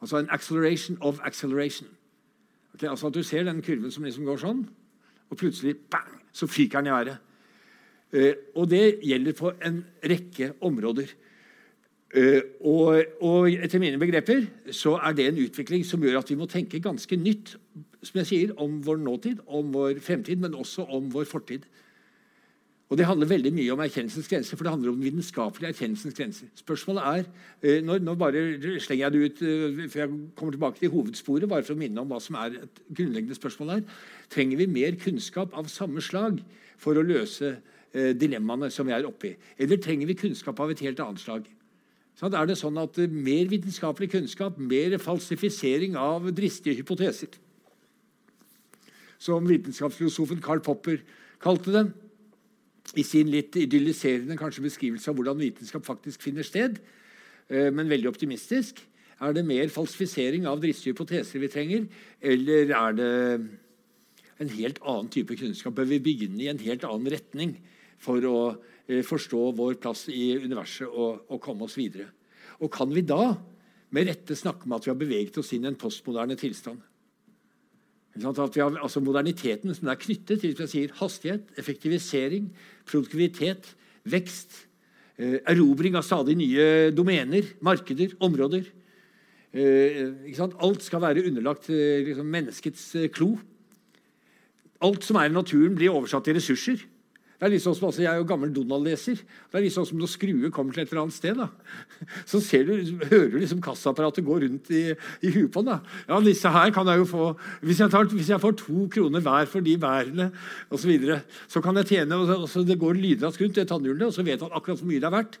Altså en acceleration of acceleration. Okay, altså at Du ser den kurven som liksom går sånn, og plutselig bang, så fyker den i været. Eh, og det gjelder på en rekke områder. Eh, og, og, etter mine begreper så er det en utvikling som gjør at vi må tenke ganske nytt som jeg sier, om vår nåtid, om vår fremtid, men også om vår fortid. Og Det handler veldig mye om erkjennelsens grenser, for det handler om den vitenskapelige erkjennelsens grenser. Spørsmålet er, eh, nå, nå, bare slenger jeg det ut før jeg kommer tilbake til hovedsporet, bare for å minne om hva som er et grunnleggende spørsmål her. Trenger vi mer kunnskap av samme slag for å løse dilemmaene som vi er oppe i? Eller trenger vi kunnskap av et helt annet slag? Sånn, er det sånn at eh, Mer vitenskapelig kunnskap, mer falsifisering av dristige hypoteser. Som vitenskapsfilosofen Karl Popper kalte den, I sin litt idylliserende kanskje beskrivelse av hvordan vitenskap faktisk finner sted. Eh, men veldig optimistisk. Er det mer falsifisering av dristige hypoteser vi trenger, eller er det en helt annen type kunnskap? Bør vi begynne i en helt annen retning? For å eh, forstå vår plass i universet og, og, komme oss videre. Og kan vi da med rette snakke om at vi har beveget oss inn i en postmoderne tilstand? Har, altså Moderniteten som er knyttet til sier, hastighet, effektivisering, produktivitet, vekst, eh, erobring av stadig nye domener, markeder, områder. Eh, Alt skal være underlagt eh, liksom, menneskets eh, klo. Alt som er i naturen, blir oversatt til ressurser. Det er litt sånn som, altså, Jeg er jo gammel Donald-leser. Det er litt sånn som Når skrue kommer til et eller annet sted, da. så ser du, hører du liksom kassaapparatet gå rundt i, i huet på den. da. Ja, disse her kan jeg jo få, Hvis jeg, tar, hvis jeg får to kroner hver for de bærene osv., så, videre, så kan jeg tjene og så, Det går lydraskt rundt det tannhjulet, og så vet han akkurat hvor mye det er verdt.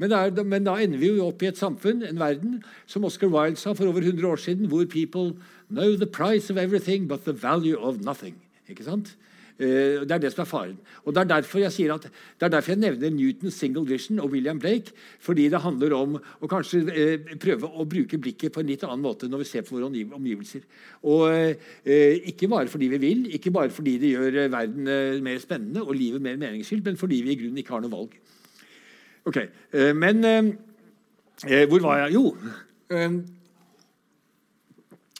Men, er, men, da ender vi jo opp i et samfunn, en verden, som Oscar Wilde sa for over 100 år siden, hvor people know the price of everything but the value of nothing. Ikke sant? Eh, det er det som er faren. Og Det er derfor jeg sier at, det er derfor jeg nevner Newtons single vision og William Blake. Fordi det handler om å kanskje eh, prøve å bruke blikket på en litt annen måte når vi ser på våre omgivelser. Og eh, Ikke bare fordi vi vil, ikke bare fordi det gjør verden mer spennende og livet mer meningsfylt, men fordi vi i grunnen ikke har noe valg. Ok, Men hvor var jeg? Jo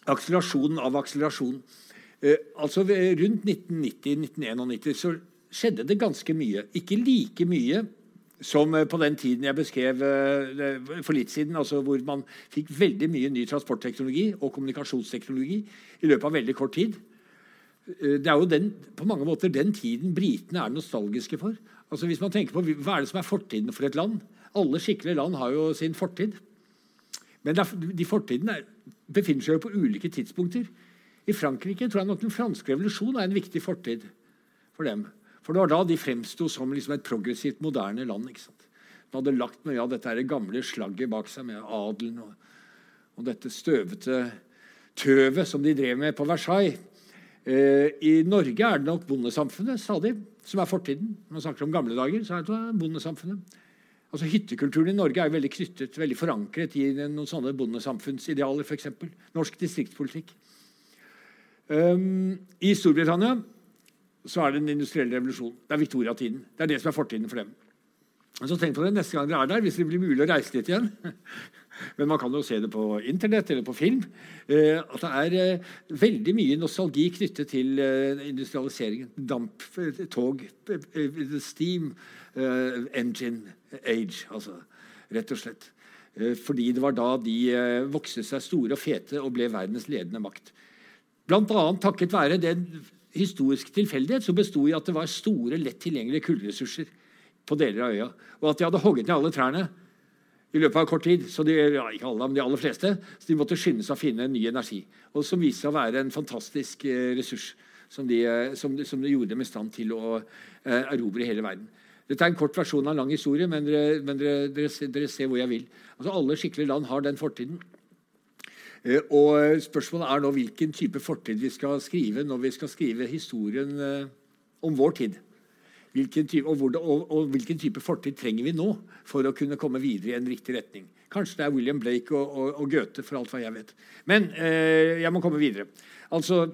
Akselerasjonen av akselerasjon. Eh, altså Rundt 1990-1991 så skjedde det ganske mye. Ikke like mye som eh, på den tiden jeg beskrev eh, for litt siden, altså hvor man fikk veldig mye ny transportteknologi og kommunikasjonsteknologi i løpet av veldig kort tid. Det er jo den, på mange måter den tiden britene er nostalgiske for. Altså hvis man tenker på Hva er det som er fortiden for et land? Alle skikkelige land har jo sin fortid. Men de fortidene befinner seg jo på ulike tidspunkter. I Frankrike tror jeg nok den franske revolusjonen er en viktig fortid for dem. For det var da de fremsto som liksom et progressivt, moderne land. ikke sant? De hadde lagt mye av dette gamle slagget bak seg med adelen og, og dette støvete tøvet som de drev med på Versailles. Eh, I Norge er det nok bondesamfunnet stadig, som er fortiden. Når man snakker om gamle dager, så er det bondesamfunnet. Altså Hyttekulturen i Norge er veldig knyttet, veldig forankret i noen sånne bondesamfunnsidealer. Eksempel. Norsk distriktspolitikk. I Storbritannia så er det den industrielle revolusjonen. Det er Victoria-tiden. Det er det som er fortiden for dem. Så tenk på det neste gang dere er der, hvis det blir mulig å reise dit igjen. Men man kan jo se det på Internett eller på film. Eh, at det er eh, veldig mye nostalgi knyttet til eh, industrialiseringen. Damp, tog, steam engine age, altså. Rett og slett. Fordi det var da de vokste seg store og fete og ble verdens ledende makt. Annet takket være den historiske tilfeldighet som besto i at det var store, lett tilgjengelige kullressurser på deler av øya. Og at de hadde hogget ned alle trærne i løpet av kort tid. så de, ja, ikke alle, men de aller fleste, så de måtte skynde seg å finne ny energi. Og Som viste seg å være en fantastisk eh, ressurs som de, eh, som, som de, gjorde dem i stand til å eh, erobre hele verden. Dette er en kort versjon av en lang historie, men dere, men dere, dere, dere ser hvor jeg vil. Altså Alle skikkelige land har den fortiden. Eh, og Spørsmålet er nå hvilken type fortid vi skal skrive når vi skal skrive historien eh, om vår tid. Hvilken type, og, hvordan, og, og, hvilken type fortid trenger vi nå for å kunne komme videre i en riktig retning? Kanskje det er William Blake og, og Goethe, for alt hva jeg vet. Men eh, jeg må komme videre. Altså,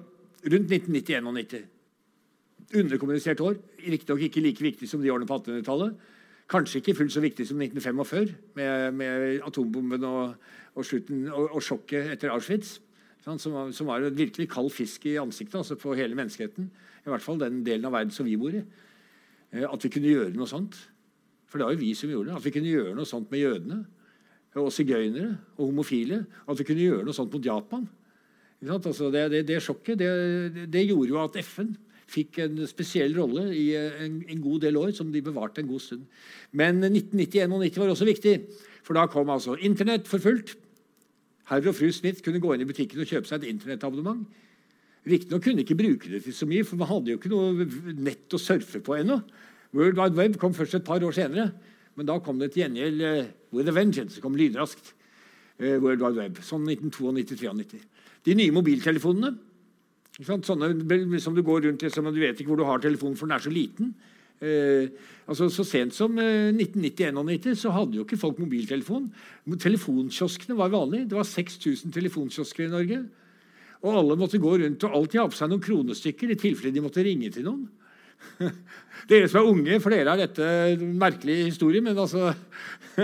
Rundt 1990-91. Underkommunisert år. Riktignok ikke like viktig som de årene på 1800-tallet. Kanskje ikke fullt så viktig som 1945, med, med atombomben og, slutten, og, sjokket etter Auschwitz. Som, som, var et virkelig kald fisk i ansiktet altså på hele menneskeheten. I hvert fall den delen av verden som vi bor i. Eh, at vi kunne gjøre noe sånt. For det var jo vi som gjorde det. At vi kunne gjøre noe sånt med jødene og sigøynere og homofile. At vi kunne gjøre noe sånt mot Japan. Altså det, det, det, sjokket det, det, gjorde jo at FN fikk en spesiell rolle i en, en, god del år, som de bevarte en god stund. Men 1991 og 1990-91 var også viktig, for da kom altså Internett for fullt. Herr og fru Smith kunne gå inn i butikken og kjøpe seg et internettabonnement. Riktignok kunne ikke bruke det til så mye, for man hadde jo ikke noe nett å surfe på ennå. World Wide Web kom først et par år senere. Men da kom det til gjengjeld uh, with a vengeance. Det kom lynraskt. Uh, World Wide Web, Sånn 1992-1993. De nye mobiltelefonene sånne som du går rundt liksom, og du vet ikke hvor du har telefonen, for den er så liten. Eh, altså Så sent som eh, 1990-91 så hadde jo ikke folk mobiltelefon. Telefonkioskene var vanlig. Det var 6000 telefonkiosker i Norge. Og alle måtte gå rundt og alltid ha på seg noen kronestykker i tilfelle de måtte ringe til noen. Dere som er unge, for dere er dette merkelig historie, men altså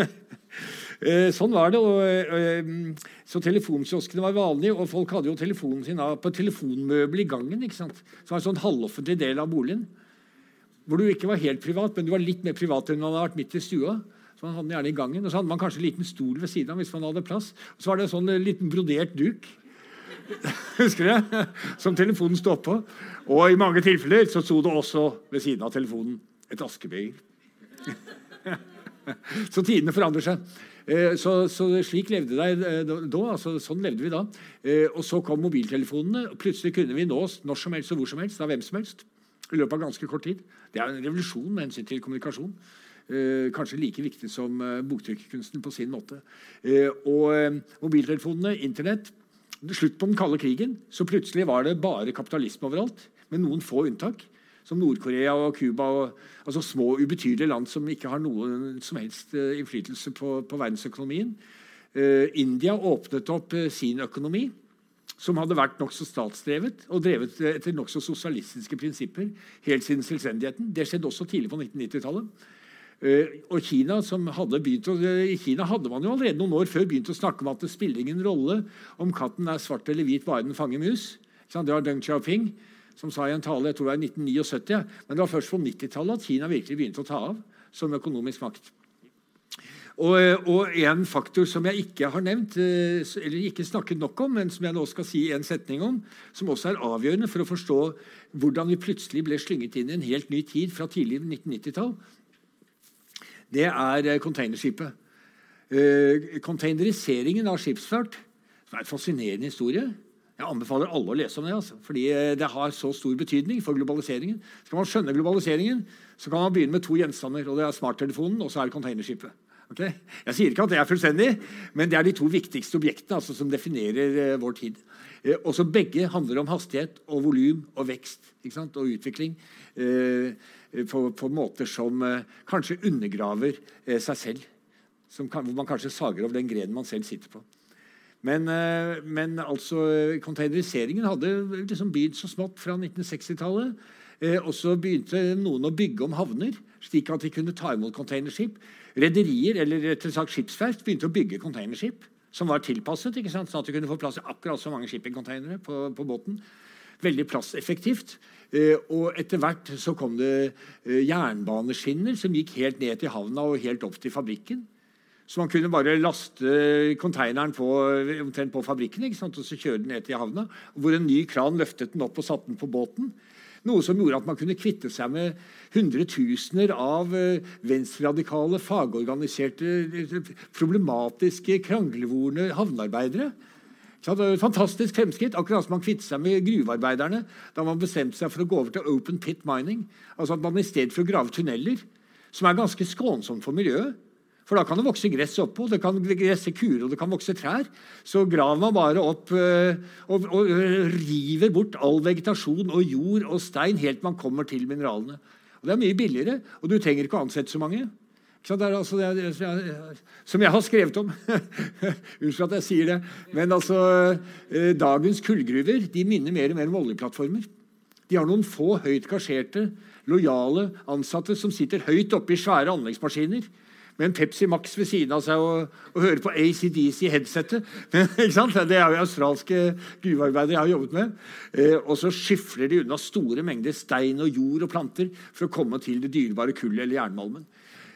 eh, Sånn var det. Og, eh, så telefonkioskene var vanlige, og folk hadde jo telefonen sin på telefonmøbel i gangen. ikke sant? Som var en sånn halvoffentlig del av boligen. Hvor du ikke var helt privat, men du var litt mer privat enn man hadde vært midt i stua. Så man hadde den gjerne i gangen, og så hadde man kanskje en liten stol ved siden av hvis man hadde plass. Og så var det en sånn liten brodert duk Husker du det? Som telefonen sto på. Og i mange tilfeller så sto det også ved siden av telefonen et askebeger. Så tidene forandrer seg. Eh, så, så, slik levde det eh, da. Altså, sånn levde vi da. Eh, og så kom mobiltelefonene. og Plutselig kunne vi nås når som helst og hvor som helst av hvem som helst. I løpet av ganske kort tid. Det er en revolusjon med hensyn til kommunikasjon. Kanskje like viktig som boktrykkerkunsten på sin måte. Og mobiltelefonene, Internett, slutt på den kalde krigen så plutselig var det bare kapitalisme overalt, med noen få unntak. Som Nord-Korea og Cuba. Altså små, ubetydelige land som ikke har noen som helst uh, innflytelse på, på verdensøkonomien. Uh, India åpnet opp sin økonomi, som hadde vært nokså statsdrevet og drevet etter nokså sosialistiske prinsipper helt siden selvstendigheten. Det skjedde også tidlig på 1990-tallet. Eh, og Kina, hadde å, I Kina hadde man jo allerede noen år før begynt å snakke om at det spiller ingen rolle om katten er svart eller hvit, bare den fanger mus. Det var Deng Xiaoping som sa i en tale jeg tror det var 1979, men det var først på 90-tallet at Kina virkelig begynte å ta av som økonomisk makt. Og, og, en faktor som jeg ikke har nevnt, eh, eller ikke snakket nok om, men som jeg nå skal si en setning om, som også er avgjørende for å forstå hvordan vi plutselig ble slynget inn i en helt ny tid fra tidlig 1990-tall, det er eh, containerskipet. Containeriseringen av skipsfart som er en fascinerende historie. Jeg anbefaler alle å lese om det, altså, fordi eh, det har så stor betydning for globaliseringen. Skal man skjønne globaliseringen, så kan man begynne med to gjenstander. og Det er smarttelefonen og så er det containerskipet. Okay? Jeg sier ikke at det er fullstendig, men det er de to viktigste objektene altså, som definerer uh, vår tid. Uh, også begge handler om hastighet og volum og vekst og utvikling uh, på, på, måter som kanskje undergraver seg selv. Kan, hvor man kanskje sager over den grenen man selv sitter på. Men, eh, men altså, containeriseringen hadde liksom begynt så smått fra 1960-tallet. Eh, og så begynte noen å bygge om havner, slik at de kunne ta imot containerskip. Rederier eller rett sagt skipsverft begynte å bygge containerskip som var tilpasset, ikke sant? sånn at de kunne få plass i akkurat så mange shippingcontainere på, på båten. Veldig plasseffektivt. Eh, og etter hvert så kom det jernbaneskinner som gikk helt ned til havna og helt opp til fabrikken. Så man kunne bare laste konteineren på, omtrent på fabrikken og så kjøre den ned til havna. Hvor en ny kran løftet den opp og satte den på båten. Noe som gjorde at man kunne kvitte seg med hundretusener av eh, venstreradikale, fagorganiserte, eh, problematiske, kranglevorne havnearbeidere. Så det var et fantastisk fremskritt, akkurat som man kvittet seg med gruvearbeiderne da man bestemte seg for å gå over til open pit mining. Altså at man I stedet for å grave tunneler, som er ganske skånsomt for miljøet, for da kan det vokse gress oppå, det kan gresse kuer og det kan vokse trær. Så graver man bare opp og, og, og, river bort all vegetasjon og jord og stein helt man kommer til mineralene. Og Det er mye billigere, og du trenger ikke å ansette så mange. Det er altså det, som jeg har skrevet om. Unnskyld at jeg sier det. Men altså, øh, dagens kullgruver de minner mer og mer om oljeplattformer. De har noen få høyt gasjerte, lojale ansatte som sitter høyt oppe i svære anleggsmaskiner med en Pepsi Max ved siden av seg og, og høre på ACDC i headsetet. det er jo australske gruvearbeidere jeg har jobbet med. Eh, og så skyfler de unna store mengder stein og jord og planter for å komme til det dyrebare kullet eller jernmalmen.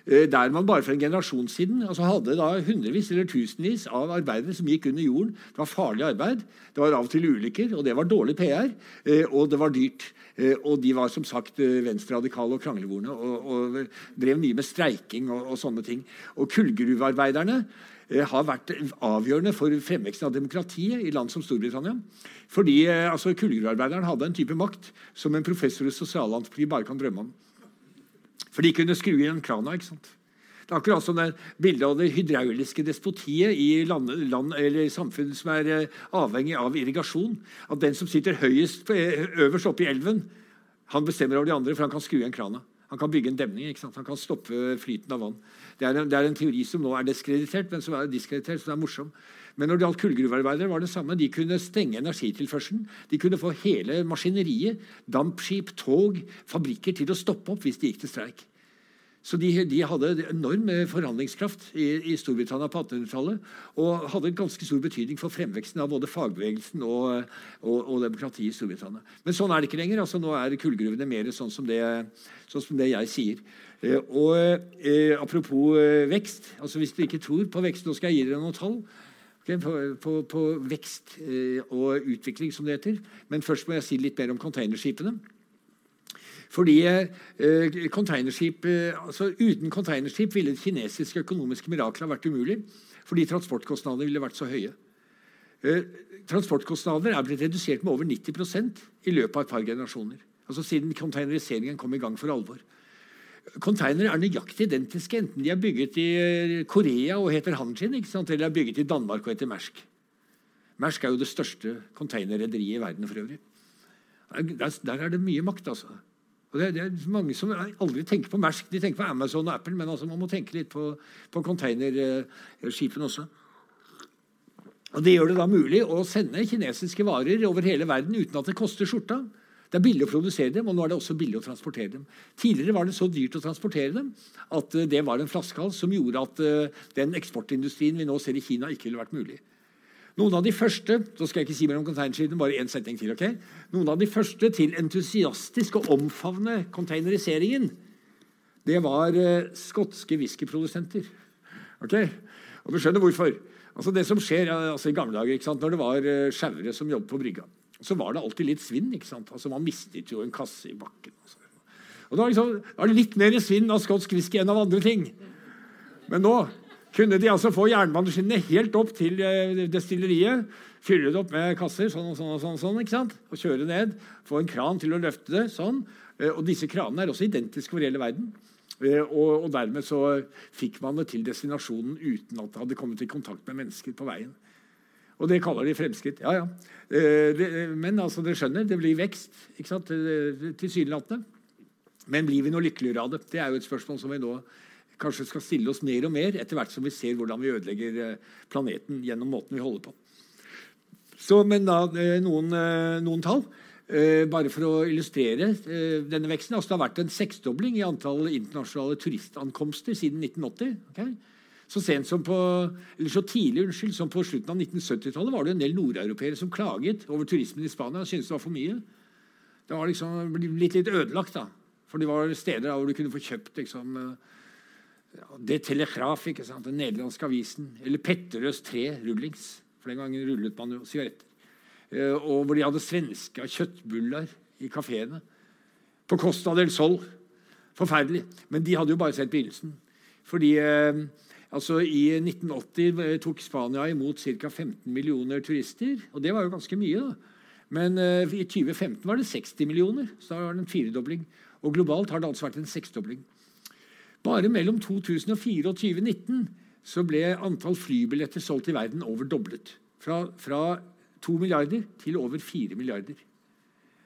Eh, der man bare for en generasjon siden altså hadde da hundrevis eller tusenvis av arbeidere som gikk under jorden. Det var farlig arbeid, det var av og til ulykker, og det var dårlig PR, eh, og det var dyrt. Eh, og de var som sagt venstreradikale og kranglevorne og, og, drev mye med streiking og, og sånne ting. Og kullgruvearbeiderne har vært avgjørende for fremveksten av demokratiet i land som Storbritannia. Fordi altså, Kullgruvearbeideren hadde en type makt som en professor i sosialantropologi bare kan drømme om. For de kunne skru igjen krana. ikke sant? Det er akkurat som det bildet av det hydrauliske despotiet i land, land, eller samfunn som er eh, avhengig av irrigasjon. At den som sitter høyest, eh, øverst oppe i elven, han bestemmer over de andre, for han kan skru igjen krana. Han kan bygge en demning. ikke sant? Han kan stoppe flyten av vann. Det er, en, det er, en, teori som nå er diskreditert, men som er diskreditert, det er morsom. Men når det gjaldt kullgruvearbeidere, var det samme. De kunne stenge energitilførselen. De kunne få hele maskineriet, dampskip, tog, fabrikker til å stoppe opp hvis de gikk til streik. Så de, de, hadde enorm forhandlingskraft i, i Storbritannia på 1800-tallet. Og hadde ganske stor betydning for fremveksten av både fagbevegelsen og, og, og demokratiet i Storbritannia. Men sånn er det ikke lenger. altså Nå er kullgruvene mer sånn som det, sånn som det jeg sier. Eh, og eh, Apropos eh, vekst. altså Hvis dere ikke tror på vekst, nå skal jeg gi dere noen tall. På, på, på, vekst eh, og utvikling, som det heter. Men først må jeg si litt mer om containerskipene. Fordi eh, containerskip, eh, altså Uten containerskip ville kinesiske økonomiske mirakler vært umulig. Fordi transportkostnadene ville vært så høye. Eh, transportkostnader er blitt redusert med over 90% i løpet av et par generasjoner. Altså Siden containeriseringen kom i gang for alvor. Containere er nøyaktig identiske, enten de er bygget i eh, Korea og heter Hanjin, eller er bygget i Danmark og heter Mersk. Mersk er jo det største containerrederiet i verden for øvrig. Der, der er det mye makt, altså. Og det, det, er mange som aldri tenker på Mersk. De tenker på Amazon og Apple, men altså man må tenke litt på, på containerskipene også. Og Det gjør det da mulig å sende kinesiske varer over hele verden uten at det koster skjorta. Det er billig å produsere dem, og nå er det også billig å transportere dem. Tidligere var det så dyrt å transportere dem at eh, det var en flaskehals som gjorde at eh, den eksportindustrien vi nå ser i Kina, ikke ville vært mulig. Noen av de første så skal jeg ikke si mer om containerskipene, bare en setning til, ok? Noen av de første til entusiastisk å omfavne containeriseringen, det var uh, skotske whiskyprodusenter. Okay? Og du skjønner hvorfor. Altså det som skjer altså I gamle dager, når det var sjauere som jobbet på brygga, så var det alltid litt svinn. ikke sant? Altså Man mistet jo en kasse i bakken. Altså. Og da liksom, var det litt mer svinn av skotsk whisky enn av andre ting. Men nå kunne de altså få jernbaneskinnene helt opp til eh, destilleriet, Fylle det opp med kasser sånn og sånn, og sånn, sånn ikke sant? og kjøre ned. Få en kran til å løfte det. sånn. Eh, og disse kranene er også identiske over hele verden. Eh, og, og, dermed så fikk man det til destinasjonen uten at det hadde kommet i kontakt med mennesker på veien. Og det kaller de fremskritt. Ja, ja. Eh, men altså, dere skjønner, det blir vekst. ikke sant, Tilsynelatende. Men blir vi noe lykkeligere av det? Det er jo et spørsmål som vi nå kanskje skal stille oss mer og mer etter hvert som vi ser hvordan vi ødelegger planeten gjennom måten vi holder på. Så, men da noen, noen tall. Bare for å illustrere denne veksten. Altså, det har vært en seksdobling i antall internasjonale turistankomster siden 1980. Okay? Så på, så tidlig unnskyld, som på slutten av 1970-tallet var det en del nordeuropeere som klaget over turismen i Spania og syntes det var for mye. Det var liksom blitt litt ødelagt. da. For det var steder hvor du kunne få kjøpt liksom, uh, ja, Det Telegraf, ikke sant? den nederlandske avisen. Eller Petterøes tre rullings. For den gangen rullet man jo sigaretter. Eh, og hvor de hadde svenske kjøttbuller i kafeene. På Costa del Sol. Forferdelig. Men de hadde jo bare sett begynnelsen. Fordi eh, altså, I 1980 eh, tok Spania imot ca. 15 millioner turister. Og det var jo ganske mye. da. Men uh, i 2015 var det 60 millioner. Så da var det en firedobling. Og globalt har det altså vært en seksdobling. Bare mellom 2004 og 2019 så ble antall flybilletter solgt i verden over doblet. Fra, fra 2 milliarder til over 4 milliarder.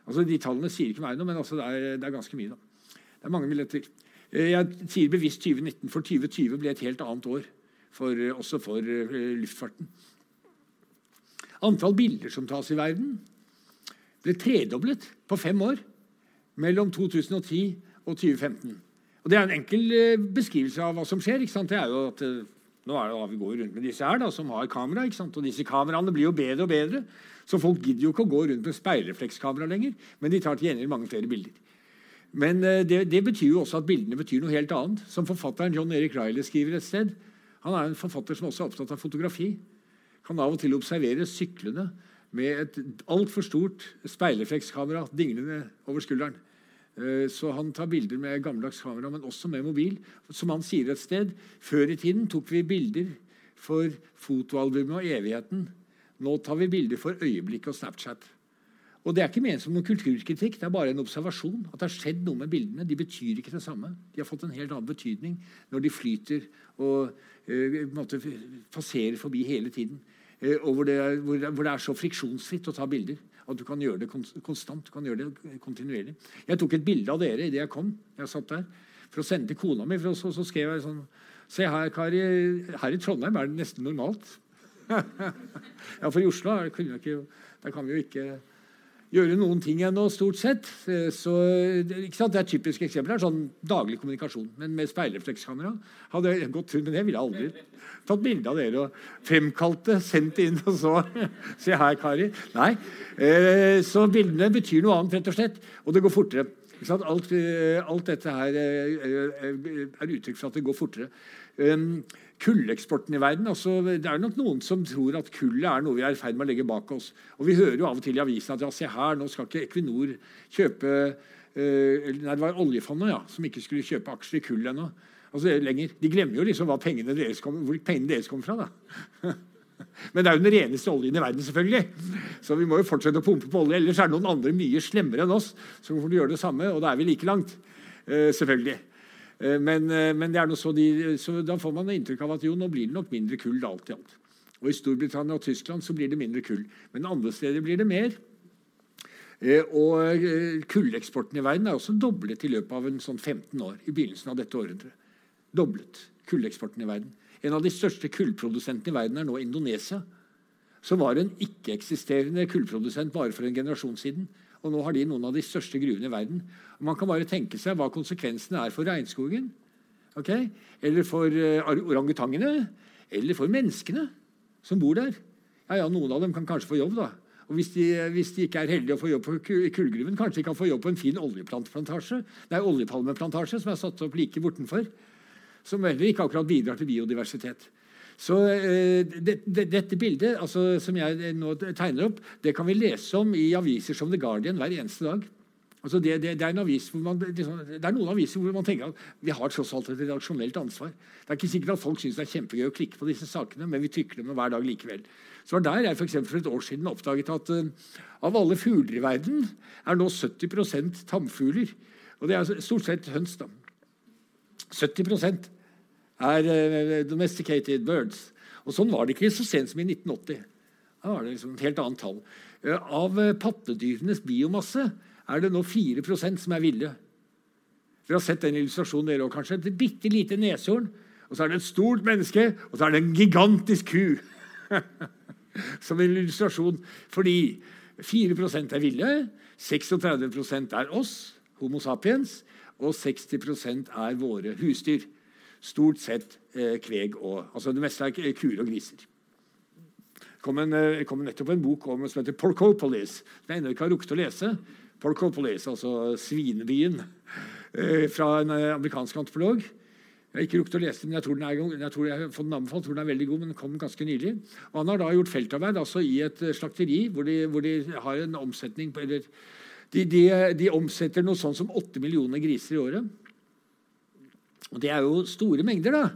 Altså, de Tallene sier ikke meg noe, men altså, det, er, det, er, ganske mye. Da. Det er mange billetter. Eh, jeg sier bevisst 2019, for 2020 ble et helt annet år. For, eh, også for uh, luftfarten. Antall bilder som tas i verden, ble tredoblet på fem år. Mellom 2010 og 2015. Og Det er en enkel beskrivelse av hva som skjer. Det er jo at nå er det vi går rundt med disse her da, som har kamera. Og disse kameraene blir jo bedre og bedre. Så folk gidder jo ikke å gå rundt med speilreflekskamera lenger. Men de tar til gjengjeld mange flere bilder. Men uh, det, det, betyr jo også at bildene betyr noe helt annet. Som forfatteren John Erik Riley skriver et sted. Han er en forfatter som også er opptatt av fotografi. Kan av og til observere syklende med et altfor stort speilreflekskamera dinglende over skulderen. Eh, så han tar bilder med gammeldags kamera, men også med mobil. Som han sier et sted, Før i tiden tok vi bilder for fotoalbumet og evigheten. Nå tar vi bilder for øyeblikket og Snapchat. Og Det er ikke ment som noen kulturkritikk, det er bare en observasjon. At det har skjedd noe med bildene. De betyr ikke det samme. De har fått en helt annen betydning når de flyter og uh, passerer forbi hele tiden. Uh, og hvor det, er, hvor, hvor det er så friksjonsfritt å ta bilder. At du kan gjøre det konstant. du kan gjøre det kontinuerlig. Jeg tok et bilde av dere idet jeg kom. Jeg satt der, For å sende til kona mi. For så, så skrev jeg sånn Se her, Kari. Her i Trondheim er det nesten normalt. ja, for i Oslo er, der kan vi jo ikke gjøre noen ting ennå, stort sett. Så, det er et typisk eksempel. her, sånn Daglig kommunikasjon. Men med speilreflekskamera hadde jeg gått rundt, med det, ville aldri tatt bilde av dere og fremkalt det, sendt det inn og så Se her, Kari. Nei. Eh, så bildene betyr noe annet, rett og slett. Og det går fortere. Alt, sant? alt, dette her eh, er uttrykk for at det går fortere. Kulleksporten i verden. Altså, det er nok noen som tror at kullet er noe vi er i ferd med å legge bak oss. Og Vi hører jo av og til i avisen at ja, se her, nå skal ikke Equinor kjøpe uh, Nei, det var oljefondet ja, som ikke skulle kjøpe aksjer i kull ennå. Altså. De glemmer jo liksom pengene kom, hvor pengene deres kommer fra. da. Men det er jo den reneste oljen i verden, selvfølgelig. Så vi må jo fortsette å pumpe på olje. Ellers er det noen andre mye slemmere enn oss som får gjøre det samme, og da er vi like langt. Uh, selvfølgelig. Eh, men, det er noe så, de, så, da får man inntrykk av at jo, nå blir det nok mindre kull. alt i alt. Og I Storbritannia og Tyskland så blir det mindre kull. Men andre steder blir det mer. Eh, og kulleksporten i verden er også doblet i løpet av en sånn 15 år. i begynnelsen av dette århundret. Doblet kulleksporten i verden. En av de største kullprodusentene i verden er nå Indonesia. Som var en ikke-eksisterende kullprodusent bare for en generasjon siden. Og nå har de noen av de største gruvene i verden. Og man kan bare tenke seg hva konsekvensene er for regnskogen. Okay? Eller for uh, orangutangene. Eller for menneskene som bor der. Ja, ja, Noen av dem kan kanskje få jobb. da. Og hvis de, hvis de ikke er heldige å få jobb på kullgruven, kanskje de kan få jobb på en fin oljeplantasje. Det er oljepalmeplantasje som er satt opp like bortenfor. Som heller ikke akkurat bidrar til biodiversitet. Så eh, det, det, Dette bildet altså, som jeg nå tegner opp, det kan vi lese om i aviser som The Guardian hver eneste dag. Altså det, det, det, er man, liksom, det, er noen aviser hvor man tenker at vi har tross alt et redaksjonelt ansvar. Det er ikke sikkert at folk syns det er kjempegøy å klikke på disse sakene, men vi trykker dem hver dag likevel. Så var der jeg for, for et år siden oppdaget at uh, av alle fugler i verden er nå 70% tamfugler. Og det er stort sett høns. da. 70 er uh, domesticated birds. Og Sånn var det ikke så sent som i 1980. Da var det liksom et helt annet tall. Uh, av pattedyrenes biomasse er det nå 4% som er ville. Dere har sett den illustrasjonen, dere òg, kanskje. Et bitte lite neshorn, og så er det et stort menneske, og så er det en gigantisk ku. Som en illustrasjon. Fordi 4% er ville, 36% er oss, Homo sapiens, og 60% er våre husdyr. Stort sett eh, kveg og altså Det meste er kuer og griser. Det kom, en, eh, kom nettopp en bok om, som heter Porcopolis, som jeg ennå ikke har rukket å lese. Porcopolis, altså svinebyen, eh, fra en amerikansk antropolog. Jeg har ikke rukket å lese den, men jeg tror, den er, jeg tror jeg har fått den anbefalt, tror den er veldig god, men den kom ganske nylig. Og Han har da gjort feltarbeid altså i et slakteri hvor de, hvor de har en omsetning på, eller de, de, de, omsetter noe sånt som 8 millioner griser i året. Og Det er jo store mengder, da.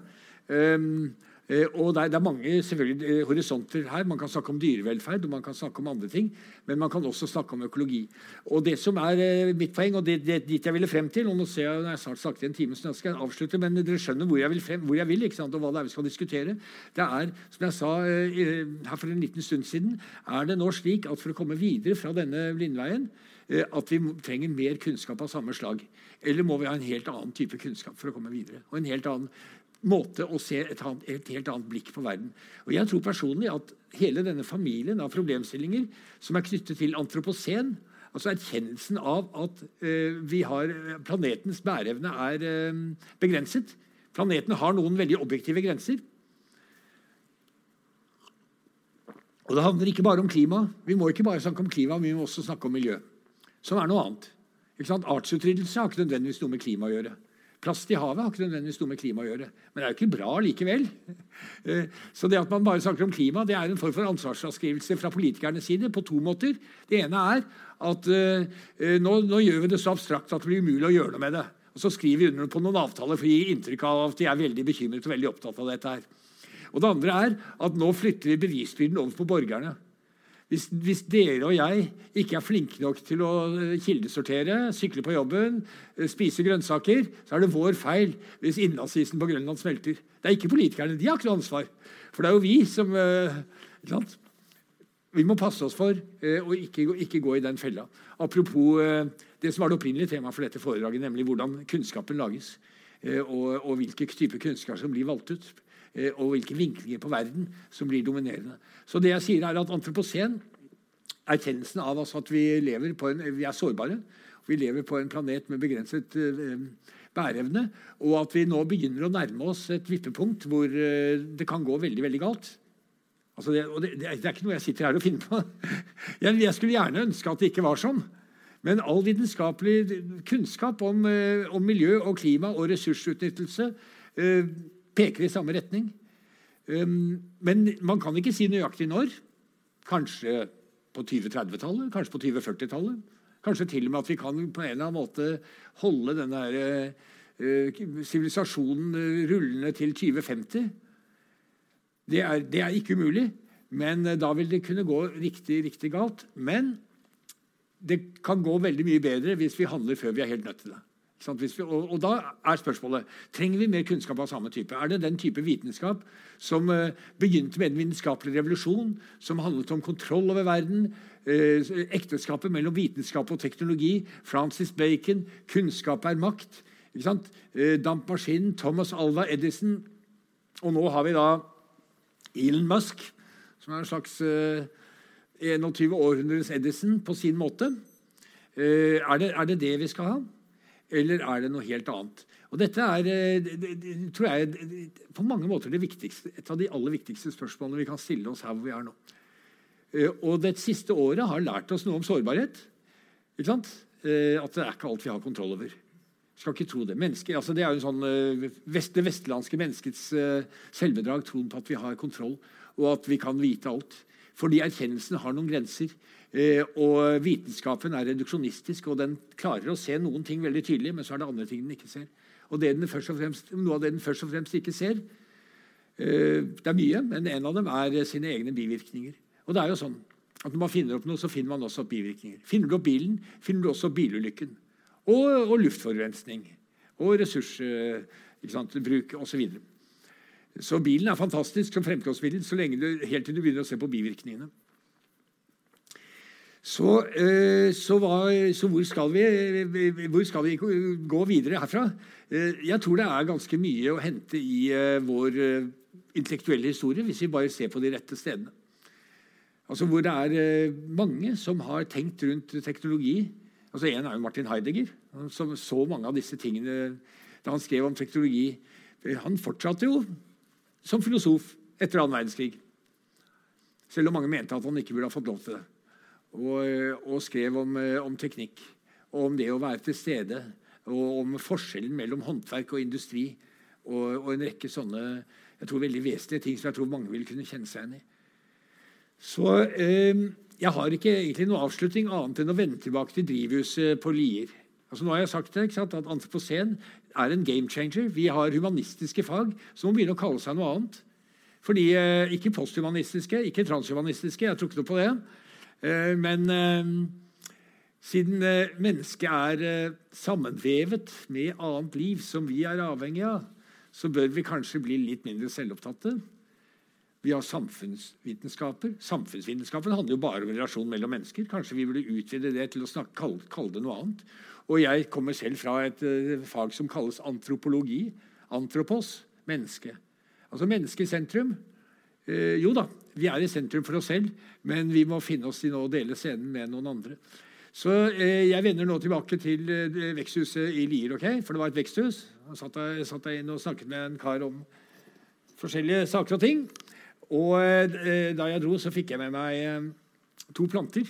Um, og det er, det er, mange selvfølgelig eh, horisonter her. Man kan snakke om dyrevelferd og man kan snakke om andre ting. Men man kan også snakke om økologi. Og det som er eh, mitt poeng, og det, det, dit jeg ville frem til og Nå ser jeg, jeg snart snakket en time, så jeg skal avslutte, men dere skjønner hvor jeg vil, frem, hvor jeg vil ikke sant, og hva det er vi skal diskutere. Det er, som jeg sa her for en liten stund siden, er det nå slik at for å komme videre fra denne blindveien at vi trenger mer kunnskap av samme slag. Eller må vi ha en helt annen type kunnskap for å komme videre? Og en helt annen måte å se et, annet, et, helt annet blikk på verden. Og Jeg tror personlig at hele denne familien av problemstillinger som er knyttet til antropocen, altså erkjennelsen av at uh, har, planetens bæreevne er uh, begrenset Planeten har noen veldig objektive grenser. Og det handler ikke bare om klima. Vi må ikke bare snakke om klima, vi må også snakke om miljø. Som er noe annet. Artsutryddelse har ikke nødvendigvis noe med klima å gjøre. Plast i havet har ikke nødvendigvis noe med klima å gjøre. Men det er jo ikke bra likevel. Eh, så det at man bare snakker om klima, det er en form for ansvarsavskrivelse fra politikernes side på to måter. Det ene er at uh, nå, nå, gjør vi det så abstrakt at det blir umulig å gjøre noe med det. Og Så skriver vi under på noen avtaler for å gi inntrykk av at de er veldig bekymret og veldig opptatt av dette. her. Og Det andre er at nå flytter vi bevisbyrden over på borgerne. Hvis, hvis, dere og jeg ikke er flinke nok til å eh, kildesortere, sykle på jobben, eh, spise grønnsaker, så er det vår feil hvis innlandsisen på Grønland smelter. Det er ikke politikerne. De har ikke noe ansvar. For det er jo vi som uh, Vi må passe oss for å ikke, ikke, gå i den fella. Apropos det som var det opprinnelige temaet for dette foredraget, nemlig hvordan kunnskapen lages. Og, og hvilke typer kunnskap som blir valgt ut. Eh, og hvilke vinklinger på verden som blir dominerende. Så det jeg sier er at Antropocen, erkjennelsen av altså at vi, lever på en, vi er sårbare, vi lever på en planet med begrenset uh, bæreevne, og at vi nå begynner å nærme oss et vippepunkt hvor uh, det kan gå veldig veldig galt. Altså det, det, det, er ikke noe jeg sitter her og finner på. Jeg, jeg, skulle gjerne ønske at det ikke var sånn. Men all vitenskapelig kunnskap om, om miljø og klima og ressursutnyttelse peker i samme retning. Um, men man kan ikke si nøyaktig når. Kanskje på 2030-tallet, kanskje på 2040-tallet. Kanskje til og med at vi kan på en eller annen måte holde denne der sivilisasjonen uh, rullende til 2050. Det er, det er, ikke umulig, men da vil det kunne gå riktig, riktig galt. Men det kan gå veldig mye bedre hvis vi handler før vi er helt nødt til det. Og, Da er spørsmålet trenger vi mer kunnskap av samme type. Er det den type vitenskap som eh, begynte med en vitenskapelig revolusjon, som handlet om kontroll over verden, eh, ekteskapet mellom vitenskap og teknologi, Francis Bacon, kunnskap er makt, eh, dampmaskinen, Thomas Alva Edison Og nå har vi da Elon Musk, som er en slags 21 århundres Edison på sin måte. Er det, er det det vi skal ha? Eller er det noe helt annet? Og Dette er eh, det, det, tror jeg, på mange måter et av de aller viktigste spørsmålene vi kan stille oss her hvor vi er nå. Eh, og Det siste året har lært oss noe om sårbarhet. Ikke sant? Eh, at det er ikke alt vi har kontroll over. Skal ikke tro Det Mennesker, altså det er jo en sånn, vest, det vestlandske menneskets selvbedrag, troen på at vi har kontroll, og at vi kan vite alt. Fordi erkjennelsen har noen grenser. Eh, og vitenskapen er reduksjonistisk, og den klarer å se noen ting veldig tydelig, men så er det andre ting den ikke ser. Og og fremst, Noe av det den først og fremst ikke ser, eh, det er mye, men en av dem er sine egne bivirkninger. Og det er jo sånn at Når man finner opp noe, så finner man også opp bivirkninger. Finner du opp bilen, finner du også bilulykken. Og, og luftforurensning. Og ressursbruk osv. Så, videre. så bilen er fantastisk som fremkomstmiddel så lenge helt til du begynner å se på bivirkningene. Så, eh, så, hva, så hvor, skal vi, hvor, skal vi, gå videre herfra? Eh, jeg tror det er ganske mye å hente i eh, vår intellektuelle historie hvis vi bare ser på de rette stedene. Altså Hvor det er mange som har tenkt rundt teknologi. Altså En er jo Martin Heidegger, som så mange av disse tingene da han skrev om teknologi. Han fortsatte jo som filosof etter annen verdenskrig. Selv om mange mente at han ikke burde ha fått lov til det og, og skrev om, eh, om, teknikk. Og om det å være til stede. Og om forskjellen mellom håndverk og industri. Og, og en rekke sånne jeg tror veldig vesentlige ting som jeg tror mange vil kunne kjenne seg igjen i. Så eh, jeg har ikke egentlig noen avslutning annet enn å vende tilbake til drivhuset på Lier. Altså nå har jeg sagt det, at Antropocen er en game changer. Vi har humanistiske fag som må begynne å kalle seg noe annet. Fordi, eh, Ikke posthumanistiske, ikke transhumanistiske. Jeg tror ikke noe på det. Eh, men eh, siden eh, mennesket er sammenvevet med annet liv som vi er avhengig av, så bør vi kanskje bli litt mindre selvopptatte. Vi har samfunnsvitenskaper. Samfunnsvitenskapen handler jo bare om relasjon mellom mennesker. Kanskje vi burde utvide det til å snakke, kalle, kalle, det noe annet. Og jeg kommer selv fra et fag som kalles antropologi. Antropos menneske. Altså menneske i sentrum. Uh, jo da, vi er i sentrum for oss selv, men vi må finne oss i nå å dele scenen med noen andre. Så eh, Jeg vender nå tilbake til eh, veksthuset i Lier, ok? for det var et veksthus. Jeg satt, jeg satt der inne og snakket med en kar om forskjellige saker og ting. Og eh, Da jeg dro, så fikk jeg med meg eh, to planter.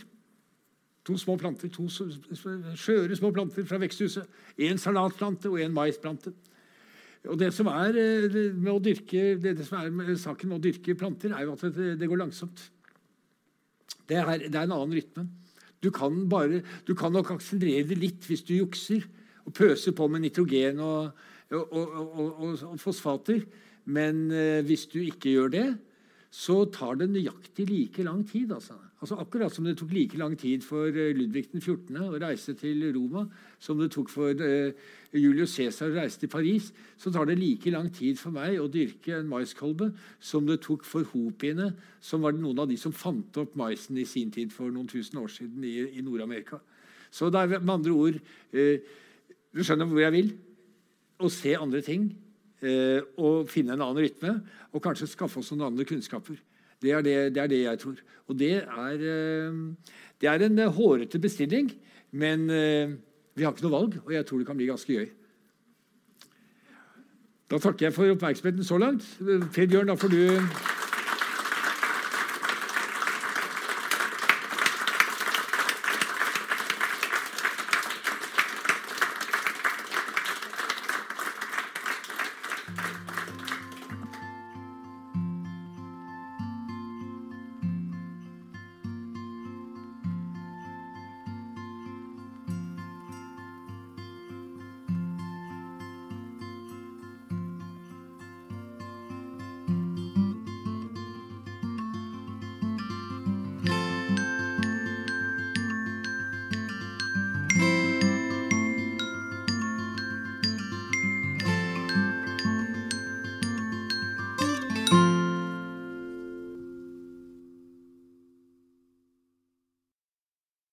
To små planter, to skjøre små planter fra veksthuset. En salatplante og en maisplante. Og det som er eh, med å dyrke, det, det som er med saken med å dyrke planter, er jo at det, det går langsomt. Det er, det er, en annen rytme. Du kan, bare, du kan nok akselerere det litt hvis du jukser og pøser på med nitrogen og, og, og, og fosfater. Men eh, hvis du ikke gjør det, så tar det nøyaktig like lang tid. Altså. Altså. Akkurat som det tok like lang tid for eh, Ludvig 14. å reise til Roma som det tok for uh, Julius Cæsar å reise til Paris, så tar det like lang tid for meg å dyrke en maiskolbe som det tok for hopiene, som var noen av de som fant opp maisen i sin tid for noen tusen år siden i, i Nord-Amerika. Så det er med andre ord uh, Du skjønner hvor jeg vil? Å se andre ting eh, og finne en annen rytme. Og kanskje skaffe oss noen andre kunnskaper. Det er det, det, er det jeg tror. Og det er, eh, det er en eh, hårete bestilling, men eh, vi har ikke noe valg, og jeg tror det kan bli ganske gøy. Da takker jeg for oppmerksomheten så langt. Per Bjørn, da får du